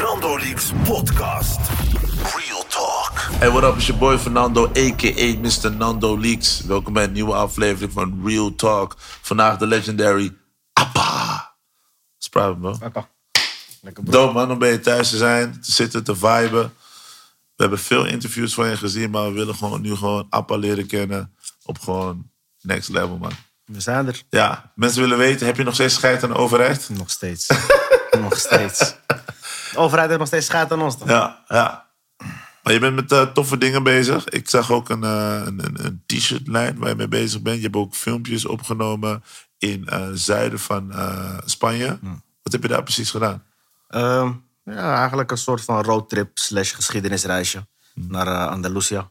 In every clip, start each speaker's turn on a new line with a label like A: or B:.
A: Nando Leaks podcast. Real talk.
B: Hey, what up? It's your boy Fernando, a.k.a. Mr. Nando Leaks. Welkom bij een nieuwe aflevering van Real Talk. Vandaag de legendary Appa. Spraak bro.
C: Lekker. Lekker bro.
B: Dope man, om bij je thuis te zijn, te zitten, te viben. We hebben veel interviews van je gezien, maar we willen gewoon nu gewoon Appa leren kennen. Op gewoon next level, man.
C: We zijn er.
B: Ja, mensen willen weten, heb je nog steeds scheid aan de overheid?
C: Nog steeds. nog steeds. De overheid heeft nog steeds schijt aan ons toch?
B: Ja, ja. Maar je bent met eh, toffe dingen bezig. Ik zag ook een, eh, een, een, een t-shirt-lijn waar je mee bezig bent. Je hebt ook filmpjes opgenomen in het zuiden van eh, Spanje. Wat heb je daar precies gedaan?
C: Ehm, ja, eigenlijk een soort van roadtrip slash geschiedenisreisje naar eh, Andalusia.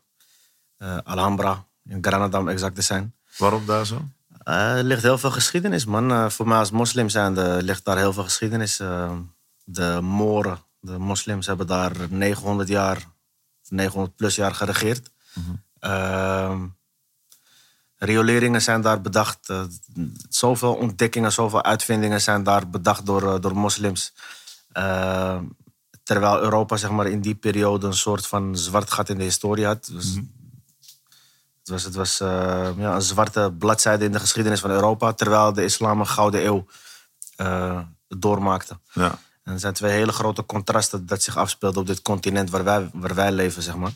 C: Eh, Alhambra, in Granada om exact te zijn.
B: Waarom daar zo?
C: Eh, er ligt heel veel geschiedenis, man. Eh, voor mij als moslim zijnde ligt daar heel veel geschiedenis. De Moren, de moslims, hebben daar 900 jaar, 900 plus jaar geregeerd. Ehm, rioleringen zijn daar bedacht. eh, zoveel ontdekkingen, zoveel uitvindingen zijn daar bedacht door, eh, door moslims. Ehm, terwijl Europa zeg maar, in die periode een soort van zwart gat in de historie had. Dus het was, het was eh, ja, een zwarte bladzijde in de geschiedenis van Europa, terwijl de islam een gouden eeuw eh, doormaakte.
B: Ja.
C: En er zijn twee hele grote contrasten dat zich afspeelden op dit continent waar wij, waar wij leven, zeg maar.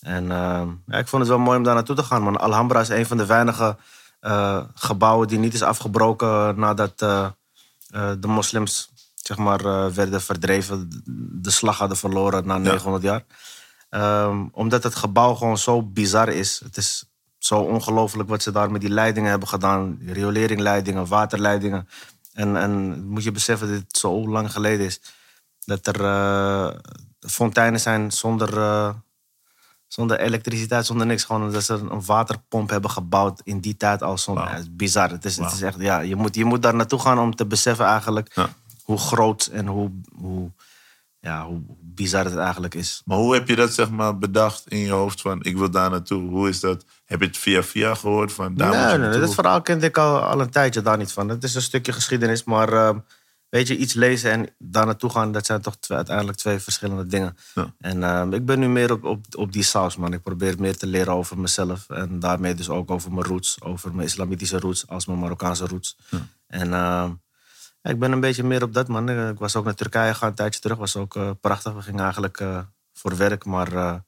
C: En eh, ja, ik vond het wel mooi om daar naartoe te gaan. Man. Alhambra is een van de weinige eh, gebouwen die niet is afgebroken nadat eh, de moslims zeg maar, werden verdreven, de slag hadden verloren na 900 jaar. Ehm, omdat het gebouw gewoon zo bizar is. Het is zo ongelooflijk wat ze daar met die leidingen hebben gedaan. Die Rioleringsleidingen, waterleidingen. En, en moet je beseffen dat het zo lang geleden is. Dat er eh, fonteinen zijn zonder, eh, zonder elektriciteit, zonder niks. Gewoon dat ze een waterpomp hebben gebouwd in die tijd al. Zonder, ja, het is bizar. Het is, het is echt, ja, je, moet, je moet daar naartoe gaan om te beseffen eigenlijk
B: Ja.
C: hoe groot en hoe, hoe, ja, hoe bizar het eigenlijk is.
B: Maar hoe heb je dat zeg maar bedacht in je hoofd van ik wil daar naartoe? Hoe is dat? Heb je het via via gehoord van daar moet je
C: nee, nee, dat verhaal kende ik al, al een tijdje daar niet van. Het is een stukje geschiedenis, maar eh, weet je, iets lezen en daar naartoe gaan, dat zijn toch twee- uiteindelijk twee verschillende dingen.
B: Ja.
C: En eh, ik ben nu meer op, op, op die saus, man. Ik probeer meer te leren over mezelf en daarmee dus ook over mijn roots, over mijn islamitische roots als mijn Marokkaanse roots. En eh, ja, ik ben een beetje meer op dat, man. Eh, Ik was ook naar Turkije gegaan een tijdje terug, was ook eh, prachtig. We gingen eigenlijk eh, voor werk, maar we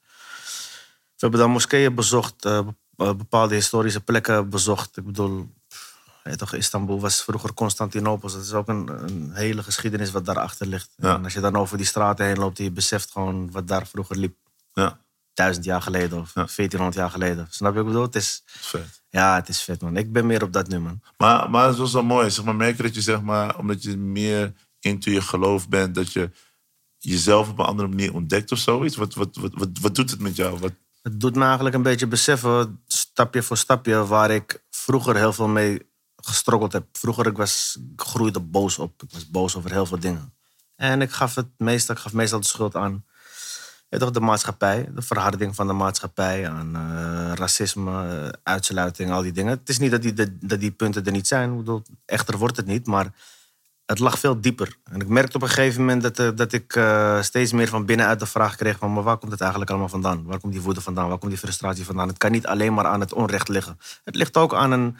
C: hebben dan moskeeën bezocht, be- bepaalde historische plekken bezocht. Ik bedoel, ja, toch, Istanbul was vroeger Constantinopel. Dat is ook een, een hele geschiedenis wat daarachter ligt.
B: Ja.
C: En als je dan over die straten heen loopt, je beseft gewoon wat daar vroeger liep.
B: Ja,
C: Duizend jaar geleden of 1400 jaar geleden. Snap je wat ik bedoel? Het is,
B: vet.
C: ja, het is vet, man. Ik ben meer op dat nu, man.
B: Maar, maar het was wel mooi. Zeg maar, merk je dat je, zeg maar, omdat je meer into je geloof bent, dat je jezelf op een andere manier ontdekt of zoiets? Wat, wat, wat, wat, wat doet het met jou? Wat,
C: Het doet me eigenlijk een beetje beseffen, stapje voor stapje, waar ik vroeger heel veel mee gestrokkeld heb. Vroeger ik was, ik groeide boos op. Ik was boos over heel veel dingen. En ik gaf, het meestal, ik gaf meestal de schuld aan toch, de maatschappij. De verharding van de maatschappij. Aan eh, racisme, uitsluiting, al die dingen. Het is niet dat die, dat, dat die punten er niet zijn. Bedoel, echter wordt het niet, maar het lag veel dieper. En ik merkte op een gegeven moment dat, eh, dat ik eh, steeds meer van binnenuit de vraag kreeg: van, maar waar komt het eigenlijk allemaal vandaan? Waar komt die woede vandaan? Waar komt die frustratie vandaan? Het kan niet alleen maar aan het onrecht liggen. Het ligt ook aan een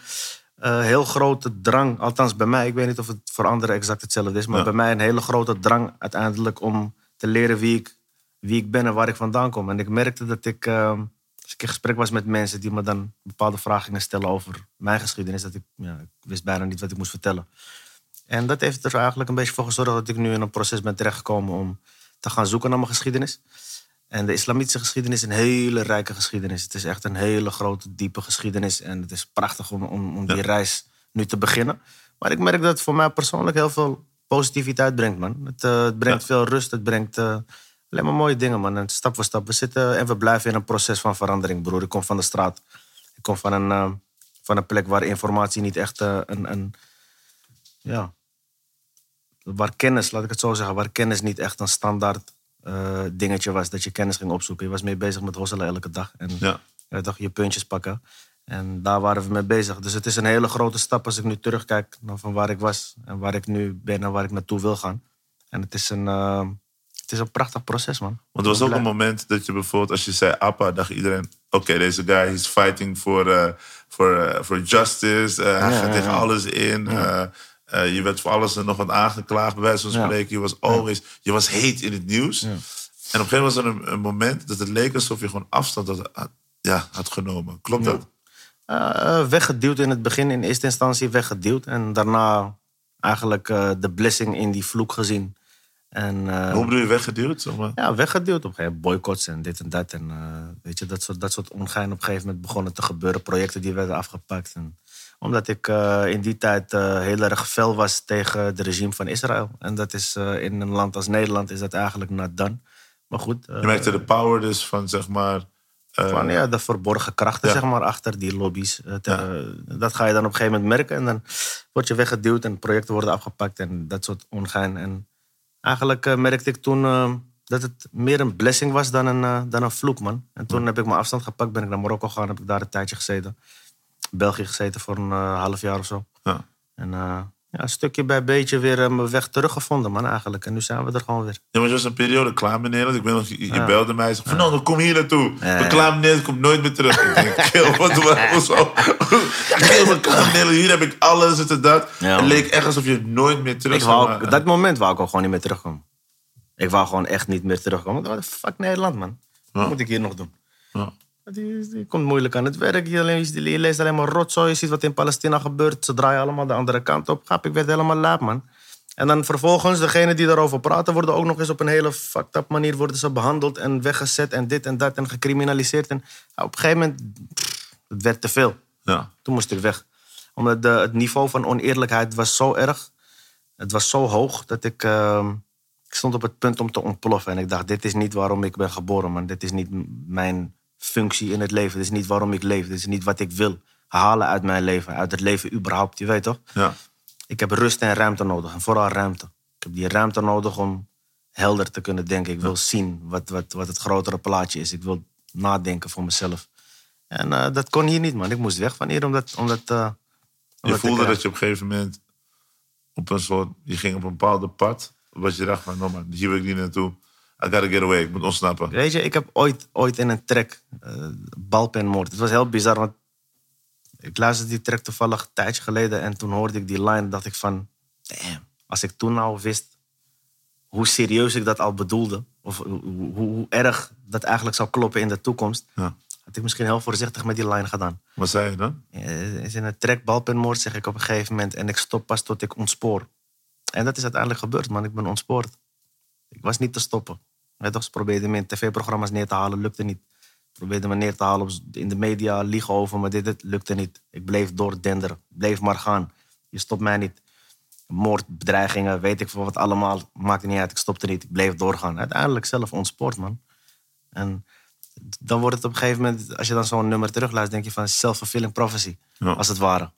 C: heel grote drang, althans bij mij. Ik weet niet of het voor anderen exact hetzelfde is, maar
B: Ja.
C: bij mij een hele grote drang uiteindelijk om te leren wie ik, wie ik ben en waar ik vandaan kom. En ik merkte dat ik, eh, als ik in gesprek was met mensen die me dan bepaalde vragen gingen stellen over mijn geschiedenis, dat ik, ja, ik wist bijna niet wat ik moest vertellen. En dat heeft er eigenlijk een beetje voor gezorgd dat ik nu in een proces ben terechtgekomen om te gaan zoeken naar mijn geschiedenis. En de islamitische geschiedenis is een hele rijke geschiedenis. Het is echt een hele grote, diepe geschiedenis. En het is prachtig om, om, om die reis nu te beginnen. Maar ik merk dat het voor mij persoonlijk heel veel positiviteit brengt, man. Het, eh, het brengt
B: Ja.
C: veel rust, het brengt eh, alleen maar mooie dingen, man. En stap voor stap. We zitten en we blijven in een proces van verandering, broer. Ik kom van de straat. Ik kom van een, eh, van een plek waar informatie niet echt eh, een, een... Ja, waar kennis, laat ik het zo zeggen, waar kennis niet echt een standaard eh, dingetje was. Dat je kennis ging opzoeken. Je was mee bezig met hosselen elke dag. En
B: Ja.
C: ja, toch, je puntjes pakken. En daar waren we mee bezig. Dus het is een hele grote stap als ik nu terugkijk naar van waar ik was. En waar ik nu ben en waar ik naartoe wil gaan. En het is een, het is een prachtig proces, man.
B: Want er was ook een moment dat je bijvoorbeeld, als je zei Appa, dacht iedereen: oké, deze guy is fighting voor eh, voor eh, voor justice. Eh, hij
C: Ja,
B: gaat
C: ja,
B: tegen
C: ja.
B: alles in. Eh, eh, je werd voor alles en nog wat aangeklaagd, bij wijze van spreken. Je was always, je was heet in het nieuws. En op een gegeven moment was er een, een moment dat het leek alsof je gewoon afstand had, ja, had genomen. Klopt dat?
C: Eh, weggeduwd in het begin, in eerste instantie weggeduwd. En daarna eigenlijk eh, de blessing in die vloek gezien. En, eh,
B: Hoe bedoel je weggeduwd? Zeg maar?
C: Ja, weggeduwd op een gegeven moment. Boycotts en dit en dat. En eh, weet je, dat soort, dat soort ongein op een gegeven moment begonnen te gebeuren. Projecten die werden afgepakt. En omdat ik eh, in die tijd heel erg fel was tegen het regime van Israël. En dat is in een land als Nederland is dat eigenlijk not done. Maar goed,
B: Je merkte de power dus van, zeg maar...
C: van ja, de verborgen krachten
B: Ja.
C: zeg maar, achter die lobby's. Dat ga je dan op een gegeven moment merken. En dan word je weggeduwd en projecten worden afgepakt en dat soort ongein. En eigenlijk eh, merkte ik toen eh, dat het meer een blessing was dan een, eh, dan een vloek, man. En toen heb ik mijn afstand gepakt, ben ik naar Marokko gegaan, heb ik daar een tijdje gezeten. België gezeten voor een eh, half jaar of zo.
B: ja.
C: En ja, stukje bij beetje weer eh, mijn weg teruggevonden, man, eigenlijk. En nu zijn we er gewoon weer.
B: Ja, maar je was een periode klaar met Nederland. Ik weet nog, je, je
C: Ja.
B: belde mij. Zei, Fernando, kom hier naartoe.
C: Ja,
B: We klaar met Nederland, kom nooit meer terug. Ik denk, kill, wat hoezo? Ja, kill, we klaar met Nederland. Hier heb ik alles, en dat. Het
C: man.
B: leek echt alsof je nooit meer terug
C: Ik wou,
B: zou
C: dat moment wou ik ook gewoon niet meer terugkomen. Ik wou gewoon echt niet meer terugkomen. Wat de fuck Nederland, man. Wat moet ik hier nog doen? Die, die komt moeilijk aan het werk. Je, leest alleen maar rotzooi. Je ziet wat in Palestina gebeurt. Ze draaien allemaal de andere kant op. Gap, ik werd helemaal laat, man. En dan vervolgens, degenen die daarover praten... worden ook nog eens op een hele fucked up manier worden ze behandeld... en weggezet en dit en dat en gecriminaliseerd. En op een gegeven moment, pff, het werd te veel.
B: Ja.
C: Toen moest ik weg. Omdat de, het niveau van oneerlijkheid was zo erg. Het was zo hoog dat ik... ehm, ik stond op het punt om te ontploffen. En ik dacht, dit is niet waarom ik ben geboren, man. Dit is niet mijn functie in het leven. Dit is niet waarom ik leef. Dit is niet wat ik wil halen uit mijn leven. Uit het leven überhaupt, je weet toch?
B: Ja.
C: Ik heb rust en ruimte nodig. En vooral ruimte. Ik heb die ruimte nodig om helder te kunnen denken. Ik wil zien wat, wat, wat het grotere plaatje is. Ik wil nadenken voor mezelf. En eh, dat kon hier niet, man. Ik moest weg van hier, omdat... omdat, eh,
B: Je voelde
C: ik,
B: dat je op een gegeven moment op een soort, je ging op een bepaalde pad, wat je dacht van, no man, hier wil ik niet naartoe. I gotta get away, ik moet ontsnappen.
C: Weet je, ik heb ooit, ooit in een track, eh balpenmoord. Het was heel bizar, want ik luisterde die track toevallig een tijdje geleden en toen hoorde ik die line en dacht ik van, damn, als ik toen nou wist hoe serieus ik dat al bedoelde, of hoe, hoe, hoe erg dat eigenlijk zou kloppen in de toekomst,
B: Ja.
C: had ik misschien heel voorzichtig met die line gedaan.
B: Wat zei je dan?
C: Eh, is in een track balpenmoord zeg ik op een gegeven moment en ik stop pas tot ik ontspoor. En dat is uiteindelijk gebeurd, man. Ik ben ontspoord. Ik was niet te stoppen. Weet toch, ze probeerden me in tv-programma's neer te halen, lukte niet. Probeerden me neer te halen in de media, liegen over me, dit, dit, lukte niet. Ik bleef doordenderen, bleef maar gaan. Je stopt mij niet. Moordbedreigingen, weet ik veel wat allemaal, maakte niet uit. Ik stopte niet, ik bleef doorgaan. Uiteindelijk zelf ontspoord, man. En dan wordt het op een gegeven moment, als je dan zo'n nummer terugluistert, denk je van self-fulfilling prophecy,
B: Ja.
C: als het ware.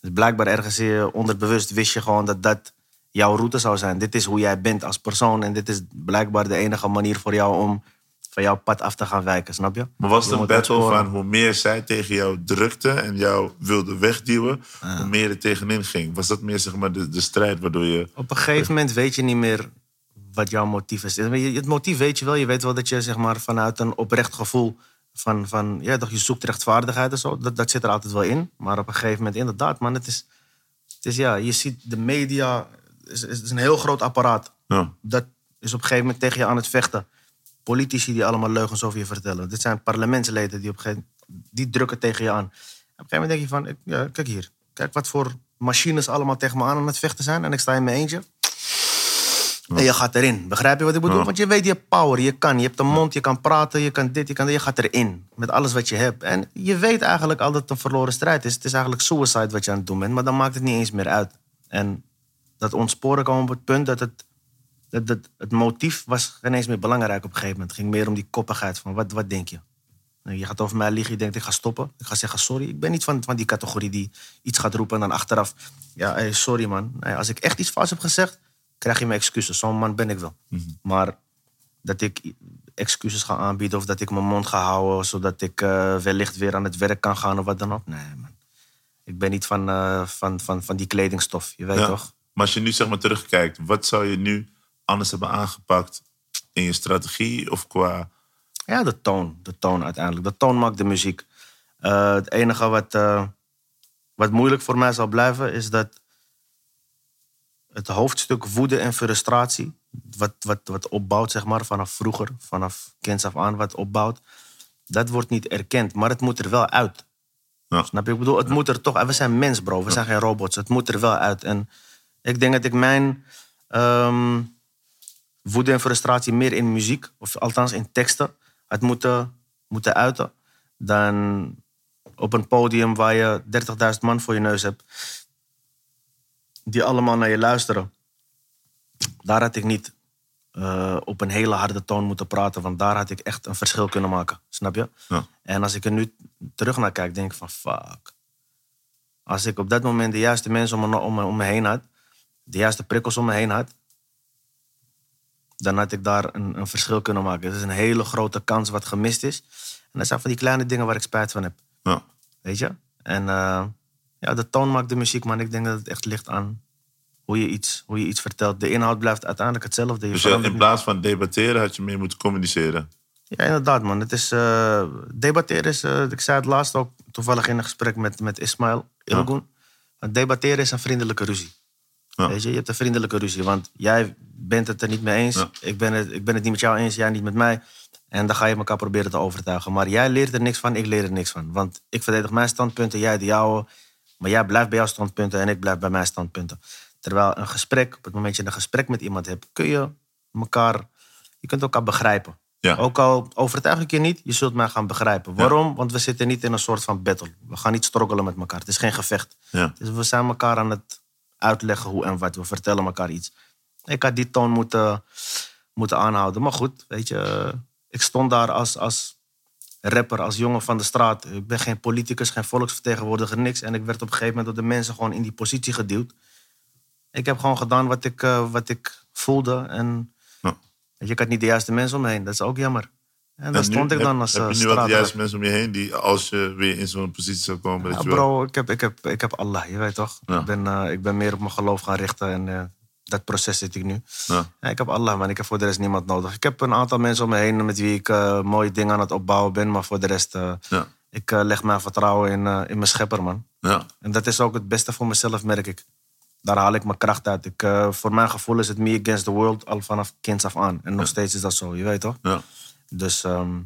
C: Dus blijkbaar ergens in je onderbewust wist je gewoon dat dat jouw route zou zijn. Dit is hoe jij bent als persoon en dit is blijkbaar de enige manier voor jou om van jouw pad af te gaan wijken, snap je?
B: Maar was het een
C: dat
B: battle van hoe meer zij tegen jou drukte en jou wilde wegduwen, hoe meer er tegenin ging? Was dat meer zeg maar, de, de strijd waardoor je...
C: Op een gegeven moment weet je niet meer wat jouw motief is. Het motief weet je wel. Je weet wel dat je zeg maar, vanuit een oprecht gevoel van, van ja, toch, je zoekt rechtvaardigheid en zo. Dat, dat zit er altijd wel in. Maar op een gegeven moment, inderdaad, man, het is, het is ja, je ziet de media, is, is, een heel groot apparaat.
B: Ja.
C: Dat is op een gegeven moment tegen je aan het vechten. Politici die allemaal leugens over je vertellen. Dit zijn parlementsleden die op een gegeven moment, die drukken tegen je aan. Op een gegeven moment denk je van, ik- ja, kijk hier. Kijk wat voor machines allemaal tegen me aan aan het vechten zijn. En ik sta in mijn eentje. En je gaat erin. Begrijp je wat ik bedoel?
B: Ja.
C: Want je weet, je hebt power, je kan. Je hebt een mond, je kan praten, je kan dit, je kan dat. Je gaat erin. Met alles wat je hebt. En je weet eigenlijk al dat het een verloren strijd is. Het is eigenlijk suicide wat je aan het doen bent. Maar dan maakt het niet eens meer uit. En dat ontsporen kwam op het punt dat het... Dat, dat, het motief was geen eens meer belangrijk op een gegeven moment. Het ging meer om die koppigheid van wat, wat denk je? Nou, Je gaat over mij liegen, je denkt ik ga stoppen. Ik ga zeggen sorry. Ik ben niet van, van die categorie die iets gaat roepen en dan achteraf... Ja, hey, sorry man. Als ik echt iets fout heb gezegd, krijg je mijn excuses. Zo'n man ben ik wel. Maar dat ik excuses ga aanbieden of dat ik mijn mond ga houden... zodat ik eh, wellicht weer aan het werk kan gaan of wat dan ook. Nee man. Ik ben niet van, eh, van, van, van die kledingstof, je weet
B: Ja.
C: toch?
B: Maar als je nu zeg maar terugkijkt, wat zou je nu anders hebben aangepakt in je strategie of qua...
C: Ja, de toon. De toon uiteindelijk. De toon maakt de muziek. Eh, het enige wat, eh, wat moeilijk voor mij zal blijven is dat het hoofdstuk woede en frustratie, wat, wat, wat opbouwt, zeg maar, vanaf vroeger, vanaf kinds af aan, wat opbouwt, dat wordt niet erkend. Maar het moet er wel uit.
B: Ja.
C: Snap je? Ik bedoel, het moet er toch... We zijn mens, bro. We zijn geen robots. Het moet er wel uit. En ik denk dat ik mijn ehm, woede en frustratie meer in muziek, of althans in teksten, had moeten, moeten uiten. Dan op een podium waar je 30.000 man voor je neus hebt. Die allemaal naar je luisteren. Daar had ik niet eh, op een hele harde toon moeten praten. Want daar had ik echt een verschil kunnen maken. Snap je?
B: Ja.
C: En als ik er nu terug naar kijk, denk ik van fuck. Als ik op dat moment de juiste mensen om me, om me, om me heen had, de juiste prikkels om me heen had, dan had ik daar een, een verschil kunnen maken. Het is een hele grote kans wat gemist is. En dat zijn van die kleine dingen waar ik spijt van heb.
B: Ja.
C: Weet je? En eh, ja, de toon maakt de muziek, maar ik denk dat het echt ligt aan hoe je iets, hoe je iets vertelt. De inhoud blijft uiteindelijk hetzelfde. Je
B: Dus je-
C: verandert
B: in plaats van debatteren had je meer moeten communiceren.
C: ja, inderdaad, man. Het is, eh, debatteren is, eh, ik zei het laatst ook toevallig in een gesprek met, met Ismail Ilgun. Debatteren is een vriendelijke ruzie.
B: Ja.
C: Weet je, je hebt een vriendelijke ruzie, want jij bent het er niet mee eens.
B: Ja.
C: Ik, ben het, ik ben het niet met jou eens, jij niet met mij. En dan ga je elkaar proberen te overtuigen. Maar jij leert er niks van, ik leer er niks van. Want ik verdedig mijn standpunten, jij de jouwe. Maar jij blijft bij jouw standpunten en ik blijf bij mijn standpunten. Terwijl een gesprek, op het moment dat je een gesprek met iemand hebt, kun je elkaar, je kunt elkaar begrijpen.
B: Ja.
C: Ook al overtuig ik je niet, je zult mij gaan begrijpen. Waarom? Want we zitten niet in een soort van battle. We gaan niet struggelen met elkaar. Het is geen gevecht.
B: Ja.
C: Dus we zijn elkaar aan het uitleggen hoe en wat. We vertellen elkaar iets. Ik had die toon moeten, moeten aanhouden. Maar goed, weet je, ik stond daar als, als rapper, als jongen van de straat. Ik ben geen politicus, geen volksvertegenwoordiger, niks. En ik werd op een gegeven moment door de mensen gewoon in die positie geduwd. Ik heb gewoon gedaan wat ik, eh, wat ik voelde. En
B: Ja.
C: weet je, ik had niet de juiste mensen om me heen. Dat is ook jammer. En daar stond ik
B: heb-
C: dan als
B: Heb
C: eh,
B: je nu wat juiste mensen om je heen die als je weer in zo'n positie zou komen...
C: Ja,
B: dat
C: bro, ik heb, ik, heb, ik heb Allah, je weet toch?
B: Ja.
C: Ik, ben, eh, ik ben meer op mijn geloof gaan richten en eh, dat proces zit ik nu.
B: Ja.
C: Ja, ik heb Allah, man. Ik heb voor de rest niemand nodig. Ik heb een aantal mensen om me heen met wie ik eh, mooie dingen aan het opbouwen ben, maar voor de rest, eh,
B: Ja.
C: ik eh, leg mijn vertrouwen in, eh, in mijn schepper, man.
B: Ja.
C: En dat is ook het beste voor mezelf, merk ik. Daar haal ik mijn kracht uit. Ik, eh, voor mijn gevoel is het me against the world al vanaf kinds af aan. En nog steeds is dat zo, je weet toch?
B: Ja.
C: Dus ehm,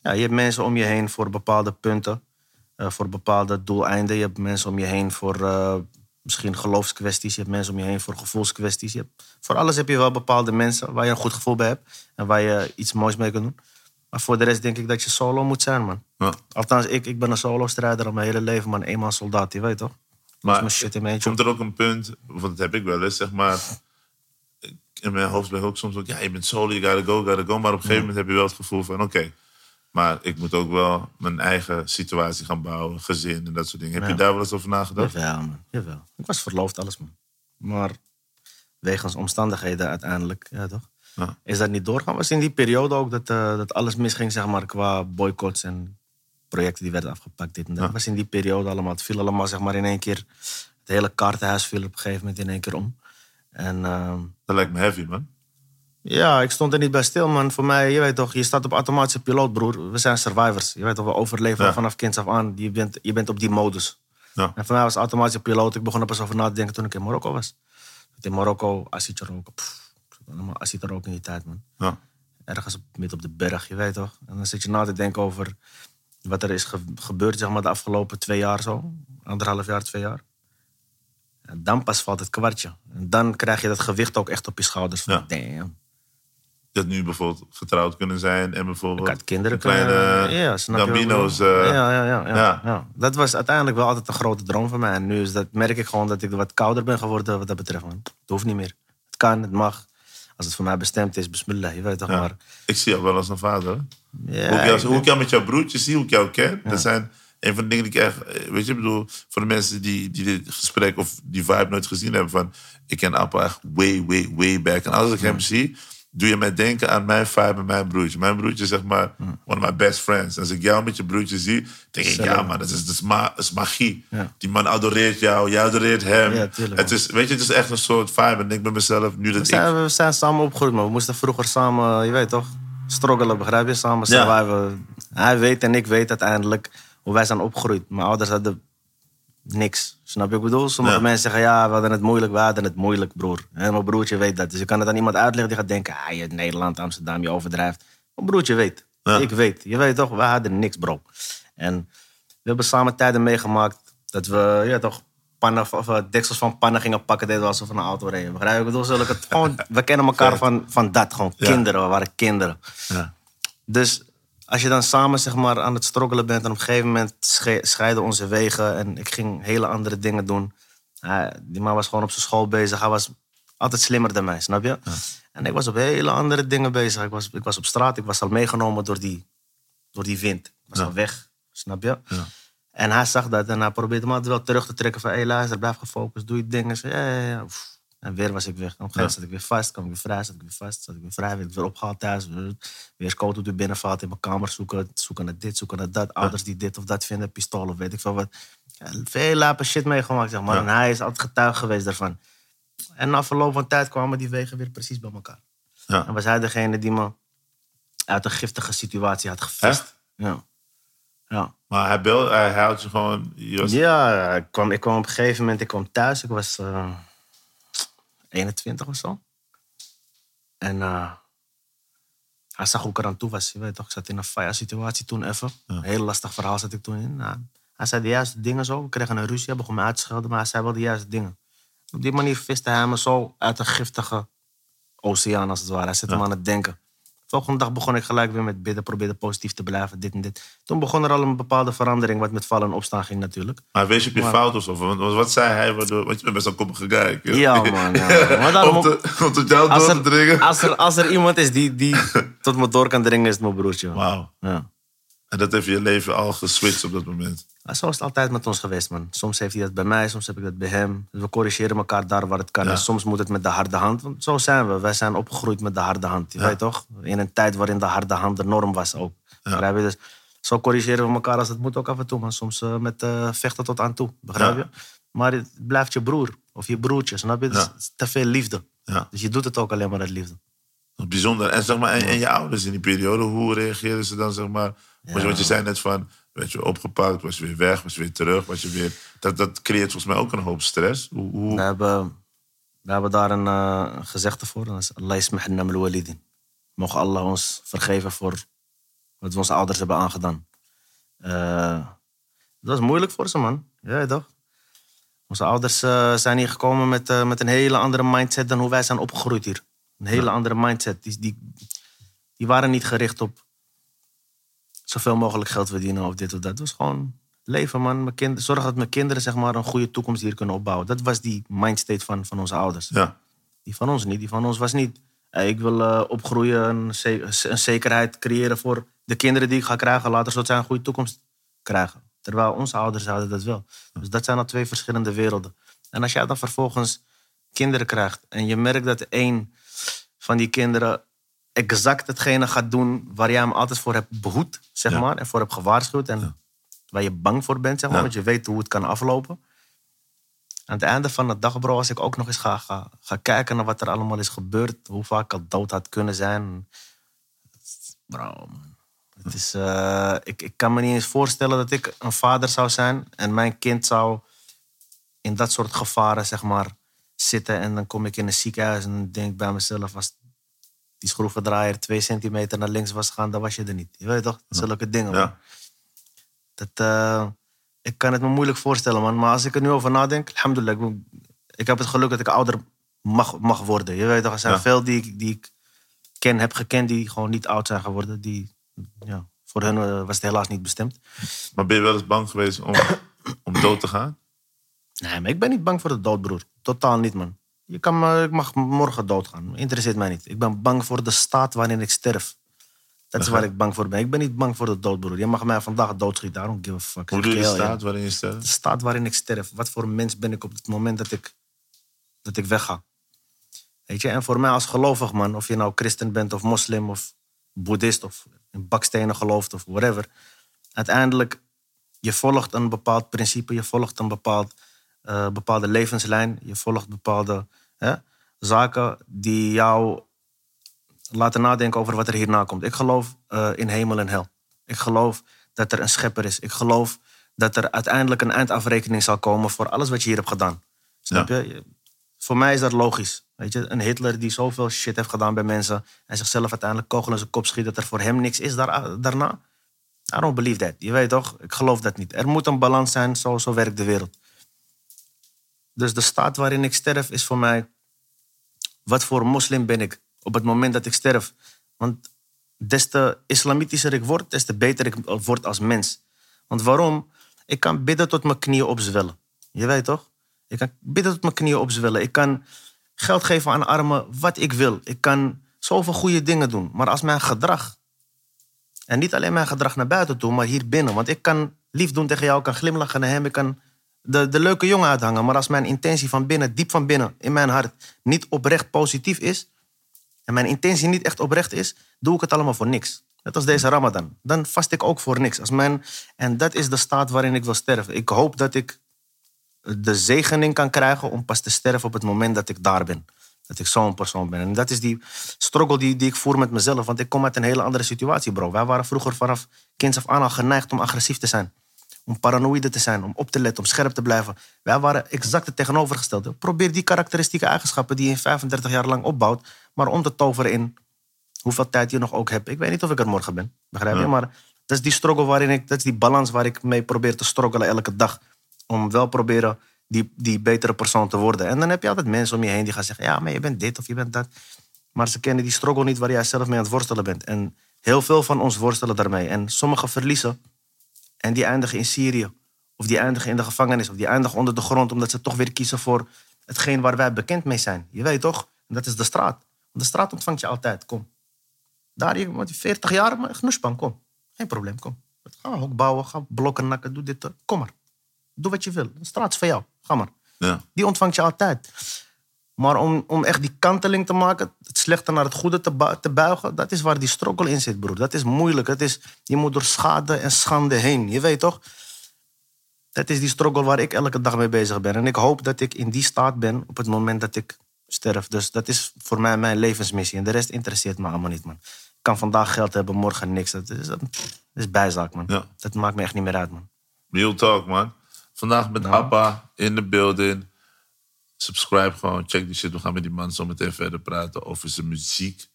C: ja, je hebt mensen om je heen voor bepaalde punten, eh, voor bepaalde doeleinden. Je hebt mensen om je heen voor eh, misschien geloofskwesties. Je hebt mensen om je heen voor gevoelskwesties. Je hebt, voor alles heb je wel bepaalde mensen waar je een goed gevoel bij hebt en waar je iets moois mee kan doen. Maar voor de rest denk ik dat je solo moet zijn, man.
B: Ja.
C: Althans, ik, ik ben een solo-strijder al mijn hele leven, man. Eenmaal soldaat, je weet toch?
B: Maar
C: mijn shit in mijn eentje.
B: komt er ook een punt, want dat heb ik wel eens, zeg maar. In mijn hoofd ben ik ook soms ook, ja, je bent solo, you gotta go, gotta go. Maar op een gegeven moment heb je wel het gevoel van, oké, maar ik moet ook wel mijn eigen situatie gaan bouwen, gezin en dat soort dingen. Heb je daar wel eens over nagedacht?
C: Jawel, man. Jawel. Ik was verloofd, alles, man. Maar wegens omstandigheden uiteindelijk, ja toch?
B: Ja.
C: Is dat niet doorgaan? Was in die periode ook dat, eh, dat alles misging, zeg maar, qua boycotts en projecten die werden afgepakt. Dit en dat.
B: Ja.
C: was in die periode allemaal. Het viel allemaal, zeg maar, in één keer. Het hele kaartenhuis viel op een gegeven moment in één keer om. En ehm,
B: Dat lijkt me heavy, man.
C: ja, ik stond er niet bij stil, man. Voor mij, je weet toch, je staat op automatische piloot, broer. We zijn survivors. Je weet toch, we overleven
B: Ja.
C: vanaf kinds af aan. Je bent, je bent op die modus.
B: Ja.
C: En voor mij was automatische piloot. Ik begon er pas over na te denken toen ik in Marokko was. In Marokko, asietje roken. Allemaal roken in die tijd, man.
B: Ja.
C: Ergens op, midden op de berg, je weet toch. En dan zit je na te denken over wat er is ge- gebeurd, zeg maar, de afgelopen twee jaar zo. Anderhalf jaar, twee jaar. En dan pas valt het kwartje. En dan krijg je dat gewicht ook echt op je schouders. Van,
B: Ja.
C: damn.
B: Dat nu bijvoorbeeld getrouwd kunnen zijn en bijvoorbeeld...
C: Ik had kinderen
B: kleine
C: kunnen... ja,
B: Gambino's. eh,
C: ja, ja, ja, ja,
B: ja.
C: Dat was uiteindelijk wel altijd een grote droom van mij. En nu is dat, merk ik gewoon dat ik wat kouder ben geworden wat dat betreft. Man. Het hoeft niet meer. Het kan, het mag. Als het voor mij bestemd is, bismillah, je weet toch maar.
B: Ik zie jou wel als een vader. hoe, ik jou, hoe ik jou met jouw broertje zie, hoe ik jou ken. Dat zijn een van de dingen die ik echt... eh, Weet je, ik bedoel, voor de mensen die, die dit gesprek of die vibe nooit gezien hebben van... Ik ken Appa echt way, way, way back. En als ik hem zie, doe je mij denken aan mijn vibe en mijn broertje. Mijn broertje is zeg maar one of my best friends. Als ik jou met je broertje zie, denk ik, ja man, dat is, dat is, ma- dat is magie.
C: Ja.
B: Die man adoreert jou, jij adoreert hem.
C: Ja, tuurlijk,
B: het is, weet je, het is echt een soort vibe. En ik bij mezelf, nu dat
C: We
B: ik...
C: zijn, we zijn samen opgegroeid, maar we moesten vroeger samen, je weet toch, struggelen, begrijp je? Samen
B: Ja.
C: Hij weet en ik weet uiteindelijk hoe wij zijn opgegroeid. Mijn ouders hadden niks. Snap je wat ik bedoel? Sommige
B: Ja.
C: mensen zeggen, ja, we hadden het moeilijk, we hadden het moeilijk, broer. En mijn broertje weet dat. Dus je kan het aan iemand uitleggen die gaat denken, ah, je Nederland, Amsterdam, je overdrijft. Mijn broertje weet.
B: Ja.
C: Ik weet. Je weet toch, wij hadden niks, bro. En we hebben samen tijden meegemaakt dat we, ja toch, pannen, of, eh, deksels van pannen gingen pakken, deden we alsof we een auto reden. Begrijp je? Ik bedoel, zulke, het, gewoon, we kennen elkaar van, van dat, gewoon
B: Ja.
C: kinderen, we waren kinderen.
B: Ja.
C: Dus als je dan samen zeg maar, aan het struggelen bent... en op een gegeven moment sche- scheiden onze wegen... en ik ging hele andere dingen doen. Hij- die man was gewoon op zijn school bezig. Hij was altijd slimmer dan mij, snap je? En ik was op hele andere dingen bezig. Ik was, ik was op straat, ik was al meegenomen door die, door die wind. Ik was
B: Ja.
C: al weg, snap je?
B: Ja.
C: En hij zag dat en hij probeerde me altijd wel terug te trekken van... hé, hey, luister, blijf gefocust, doe je dingen. Ja, ja, ja. Oef. En weer was ik weg. Op een gegeven moment zat ik weer vast, kwam ik weer vrij, zat ik weer vast, zat ik weer vrij, werd ik weer opgehaald thuis. Weer scout op de binnenvalt in mijn kamer zoeken, zoeken naar dit, zoeken naar dat. Ouders die dit of dat vinden, pistolen of weet ik veel wat. Veel lape shit meegemaakt, zeg maar. En hij is altijd getuige geweest daarvan. En na verloop van tijd kwamen die wegen weer precies bij elkaar.
B: Ja.
C: En was hij degene die me uit een giftige situatie had gevist. Ja. Ja.
B: Maar hij, bel, hij houdt je gewoon...
C: Ja, ik kwam, ik kwam op een gegeven moment ik kwam thuis. Ik was eh 21 of zo. En eh, hij zag hoe ik eraan toe was. Je weet toch, ik zat in een fire situatie toen even. Een heel lastig verhaal zat ik toen in. Nou, hij zei de juiste dingen zo. We kregen een ruzie, hij begon me uit te schelden, maar hij zei wel de juiste dingen. Op die manier viste hij me zo uit een giftige oceaan, als het ware. Hij zette me aan het denken. Volgende dag begon ik gelijk weer met bidden, probeerde positief te blijven, dit en dit. Toen begon er al een bepaalde verandering, wat met vallen en opstaan ging natuurlijk.
B: Maar wees je op je
C: Maar-
B: fout of zo? Want, wat zei hij? Waardoor, want je bent best wel koppige guy.
C: Ja, man. Ja. Maar daarom,
B: om, te, om tot jou
C: als,
B: door te dringen.
C: er, als, er, als er iemand is die, die tot me door kan dringen, is het mijn broertje.
B: Wauw.
C: Ja.
B: En dat heeft je leven al geswitcht op dat moment.
C: Maar zo is het altijd met ons geweest, man. Soms heeft hij dat bij mij, soms heb ik dat bij hem. Dus we corrigeren elkaar daar waar het kan.
B: Ja.
C: En soms moet het met de harde hand. Want zo zijn we. Wij zijn opgegroeid met de harde hand. Je
B: Ja.
C: weet toch? In een tijd waarin de harde hand de norm was ook. Begrijp je? Dus zo corrigeren we elkaar als het moet ook af en toe, man. Soms eh, met eh, vechten tot aan toe. Begrijp
B: Ja.
C: je? Maar het blijft je broer of je broertje, snap je? Dus
B: Ja.
C: te veel liefde.
B: Ja.
C: Dus je doet het ook alleen maar uit liefde.
B: Bijzonder. En, zeg maar, en, en je ouders in die periode, hoe reageerden ze dan? Zeg maar, want, je, want je zei net van, werd je opgepakt, was je weer weg, was je weer terug, was je weer... Dat, dat creëert volgens mij ook een hoop stress. Hoe, hoe,
C: We hebben, we hebben daar een eh, gezegde voor. Dat is Allah ismahna al walidin. Mogen Allah ons vergeven voor wat we onze ouders hebben aangedaan. Eh, dat was moeilijk voor ze, man. Ja, toch? Onze ouders eh, zijn hier gekomen met, met een hele andere mindset dan hoe wij zijn opgegroeid hier. Een hele andere mindset. Die, die, die waren niet gericht op zoveel mogelijk geld verdienen of dit of dat. Het was gewoon leven, man. Mijn kind, zorg dat mijn kinderen zeg maar, een goede toekomst hier kunnen opbouwen. Dat was die mindstate van, van onze ouders.
B: ja,
C: Die van ons niet. Die van ons was niet. ik wil eh, opgroeien, een, ze- een zekerheid creëren voor de kinderen die ik ga krijgen. Later zodat zij een goede toekomst krijgen. Terwijl onze ouders hadden dat wel. Dus dat zijn al twee verschillende werelden. En als jij dan vervolgens kinderen krijgt en je merkt dat één van die kinderen exact hetgene gaat doen waar jij hem altijd voor hebt behoed, zeg
B: Ja.
C: maar, en voor hebt gewaarschuwd en waar je bang voor bent, zeg maar,
B: Ja.
C: want je weet hoe het kan aflopen. Aan het einde van de dag, bro, als ik ook nog eens ga, ga, ga kijken naar wat er allemaal is gebeurd, hoe vaak ik al dood had kunnen zijn. Bro, man. Het is, eh, ik, ik kan me niet eens voorstellen dat ik een vader zou zijn en mijn kind zou in dat soort gevaren, zeg maar, zitten. En dan kom ik in een ziekenhuis en denk bij mezelf, als die schroevendraaier twee centimeter naar links was gegaan, dan was je er niet. Je weet toch? Zulke dingen.
B: ja.
C: Dat, eh, ik kan het me moeilijk voorstellen, man. Maar als ik er nu over nadenk, alhamdulillah. Ik, ik heb het geluk dat ik ouder mag, mag worden. Je weet toch, er zijn
B: Ja.
C: veel die, ik- die ik ken, heb gekend die gewoon niet oud zijn geworden. Die, ja, voor hun eh, was het helaas niet bestemd.
B: Maar ben je wel eens bang geweest om, om dood te gaan?
C: Nee, maar ik ben niet bang voor de dood, broer. Totaal niet, man. Je kan me, ik mag morgen doodgaan. Interesseert mij niet. Ik ben bang voor de staat waarin ik sterf. Dat is waar ik bang voor ben. Ik ben niet bang voor de dood, broer. Je mag mij vandaag doodschieten. Don't give a fuck.
B: Hoe doe je
C: heel
B: staat waarin je
C: De
B: stelt?
C: staat waarin ik sterf. Wat voor mens ben ik op het moment dat ik, dat ik wegga. Weet je, en voor mij als gelovig man, of je nou christen bent of moslim of boeddhist of in bakstenen gelooft of whatever. Uiteindelijk, je volgt een bepaald principe, je volgt een bepaald, eh, bepaalde levenslijn, je volgt bepaalde hè, zaken die jou laten nadenken over wat er hierna komt. Ik geloof eh, in hemel en hel. Ik geloof dat er een schepper is. Ik geloof dat er uiteindelijk een eindafrekening zal komen voor alles wat je hier hebt gedaan. Snap
B: Ja.
C: je? Voor mij is dat logisch. Weet je, een Hitler die zoveel shit heeft gedaan bij mensen en zichzelf uiteindelijk kogel in zijn kop schiet, dat er voor hem niks is daar, daarna. I don't believe that. Je weet toch? Ik geloof dat niet. Er moet een balans zijn, zo, zo werkt de wereld. Dus de staat waarin ik sterf is voor mij, wat voor moslim ben ik op het moment dat ik sterf? Want des te islamitischer ik word, des te beter ik word als mens. Want waarom? Ik kan bidden tot mijn knieën opzwellen. Je weet toch? Ik kan bidden tot mijn knieën opzwellen. Ik kan geld geven aan armen, wat ik wil. Ik kan zoveel goede dingen doen. Maar als mijn gedrag, en niet alleen mijn gedrag naar buiten toe, maar hier binnen. Want ik kan lief doen tegen jou, ik kan glimlachen naar hem, ik kan de, de leuke jongen uithangen. Maar als mijn intentie van binnen, diep van binnen, in mijn hart, niet oprecht positief is, en mijn intentie niet echt oprecht is, doe ik het allemaal voor niks. Net als deze Ramadan. Dan vast ik ook voor niks. Als mijn, en dat is de staat waarin ik wil sterven. Ik hoop dat ik de zegening kan krijgen om pas te sterven op het moment dat ik daar ben. Dat ik zo'n persoon ben. En dat is die struggle die, die ik voer met mezelf. Want ik kom uit een hele andere situatie, bro. Wij waren vroeger vanaf kinds af aan al geneigd om agressief te zijn. Om paranoïde te zijn, om op te letten, om scherp te blijven. Wij waren exact het tegenovergestelde. Probeer die karakteristieke eigenschappen die je 35 jaar lang opbouwt, maar om te toveren in hoeveel tijd je nog ook hebt. Ik weet niet of ik er morgen ben, begrijp je?
B: Ja.
C: Maar dat is die struggle waarin ik, dat is die balans waar ik mee probeer te struggelen elke dag. Om wel proberen die, die betere persoon te worden. En dan heb je altijd mensen om je heen die gaan zeggen, ja, maar je bent dit of je bent dat. Maar ze kennen die struggle niet waar jij zelf mee aan het worstelen bent. En heel veel van ons worstelen daarmee. En sommigen verliezen en die eindigen in Syrië. Of die eindigen in de gevangenis. Of die eindigen onder de grond. Omdat ze toch weer kiezen voor hetgeen waar wij bekend mee zijn. Je weet toch? En dat is de straat. Want de straat ontvangt je altijd. Kom. Daar, je wat, 40 jaar, maar genoespan, kom. Geen probleem, kom. Ga een hok bouwen, ga blokken nakken, doe dit. Kom maar. Doe wat je wil. De straat is van jou. Ga maar.
B: Ja.
C: Die ontvangt je altijd. Maar om, om echt die kanteling te maken, het slechte naar het goede te, te buigen, dat is waar die struggle in zit, broer. Dat is moeilijk. Het is, je moet door schade en schande heen. Je weet toch? Dat is die struggle waar ik elke dag mee bezig ben. En ik hoop dat ik in die staat ben op het moment dat ik sterf. Dus dat is voor mij mijn levensmissie. En de rest interesseert me allemaal niet, man. Ik kan vandaag geld hebben, morgen niks. Dat is, dat is bijzaak, man.
B: Ja.
C: Dat maakt me echt niet meer uit, man.
B: Real talk, man. Vandaag met
C: Nou.
B: Appa in de building. Subscribe gewoon, check die shit. We gaan met die man zo meteen verder praten over zijn muziek.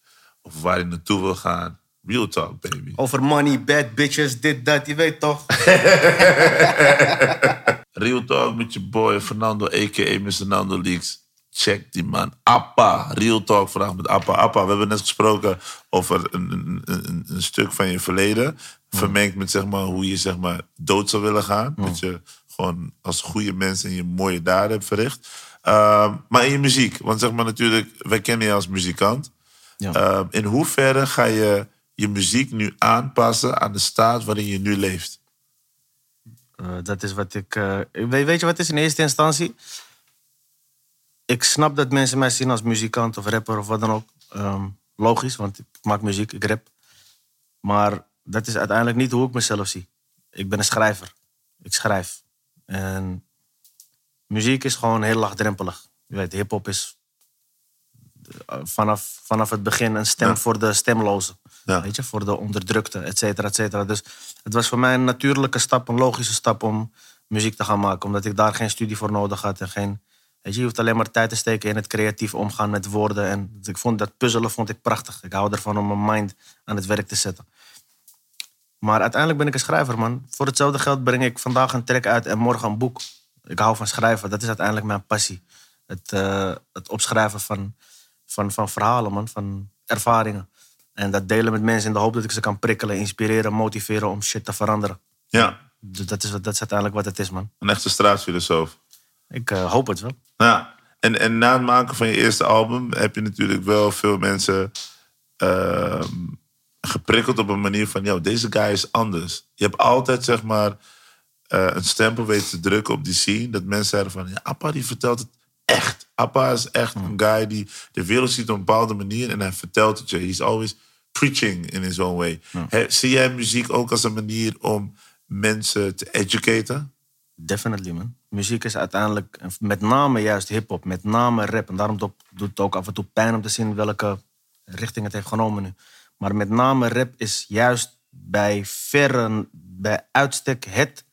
B: Of waar hij naartoe wil gaan. Real talk, baby.
C: Over money, bad bitches, dit, dat. Je weet toch?
B: Real talk met je boy Fernando, a.k.a. Mr. Nando Leaks. Check die man. Appa. Real talk vandaag met Appa. Appa, we hebben net gesproken over een, een, een, een stuk van je verleden. Vermengd met zeg maar, hoe je zeg maar, dood zou willen gaan. Dat je gewoon als goede mens en je mooie daden hebt verricht. Ehm, maar in je muziek. Want zeg maar natuurlijk, wij kennen je als muzikant.
C: Ja.
B: Ehm, in hoeverre ga je je muziek nu aanpassen aan de staat waarin je nu leeft?
C: Eh, dat is wat ik. eh, weet, weet je wat het is in eerste instantie? Ik snap dat mensen mij zien als muzikant of rapper of wat dan ook. Ehm, logisch, want ik maak muziek, ik rap. Maar dat is uiteindelijk niet hoe ik mezelf zie. Ik ben een schrijver. Ik schrijf. En muziek is gewoon heel laagdrempelig. Je weet, hip-hop is eh, vanaf, vanaf het begin een stem
B: Ja.
C: voor de stemlozen.
B: Ja.
C: Weet je, voor de onderdrukte, et cetera, et cetera. Dus het was voor mij een natuurlijke stap, een logische stap om muziek te gaan maken. Omdat ik daar geen studie voor nodig had en geen... Weet je, je hoeft alleen maar tijd te steken in het creatief omgaan met woorden. En ik vond dat puzzelen vond ik prachtig. Ik hou ervan om mijn mind aan het werk te zetten. Maar uiteindelijk ben ik een schrijver, man. Voor hetzelfde geld breng ik vandaag een track uit en morgen een boek. Ik hou van schrijven. Dat is uiteindelijk mijn passie. Het, eh, het opschrijven van, van, van verhalen, man. Van ervaringen. En dat delen met mensen in de hoop dat ik ze kan prikkelen, inspireren, motiveren om shit te veranderen.
B: Ja,
C: Dus dat is, dat is uiteindelijk wat het is, man.
B: een echte straatfilosoof.
C: Ik eh, hoop het wel.
B: Ja, en, en na het maken van je eerste album heb je natuurlijk wel veel mensen ehm, geprikkeld op een manier van, yo, deze guy is anders. Je hebt altijd, zeg maar, eh, een stempel weten te drukken op die scene. Dat mensen zeiden van, ja, Appa die vertelt het echt. Appa is echt een guy die de wereld ziet op een bepaalde manier en hij vertelt het je. He's always preaching in his own way. He- zie jij muziek ook als een manier om mensen te educaten?
C: Definitely, man. Muziek is uiteindelijk, met name juist hip-hop, met name rap. En daarom do- doet het ook af en toe pijn om te zien welke richting het heeft genomen nu. Maar met name rap is juist bij verre, bij uitstek het,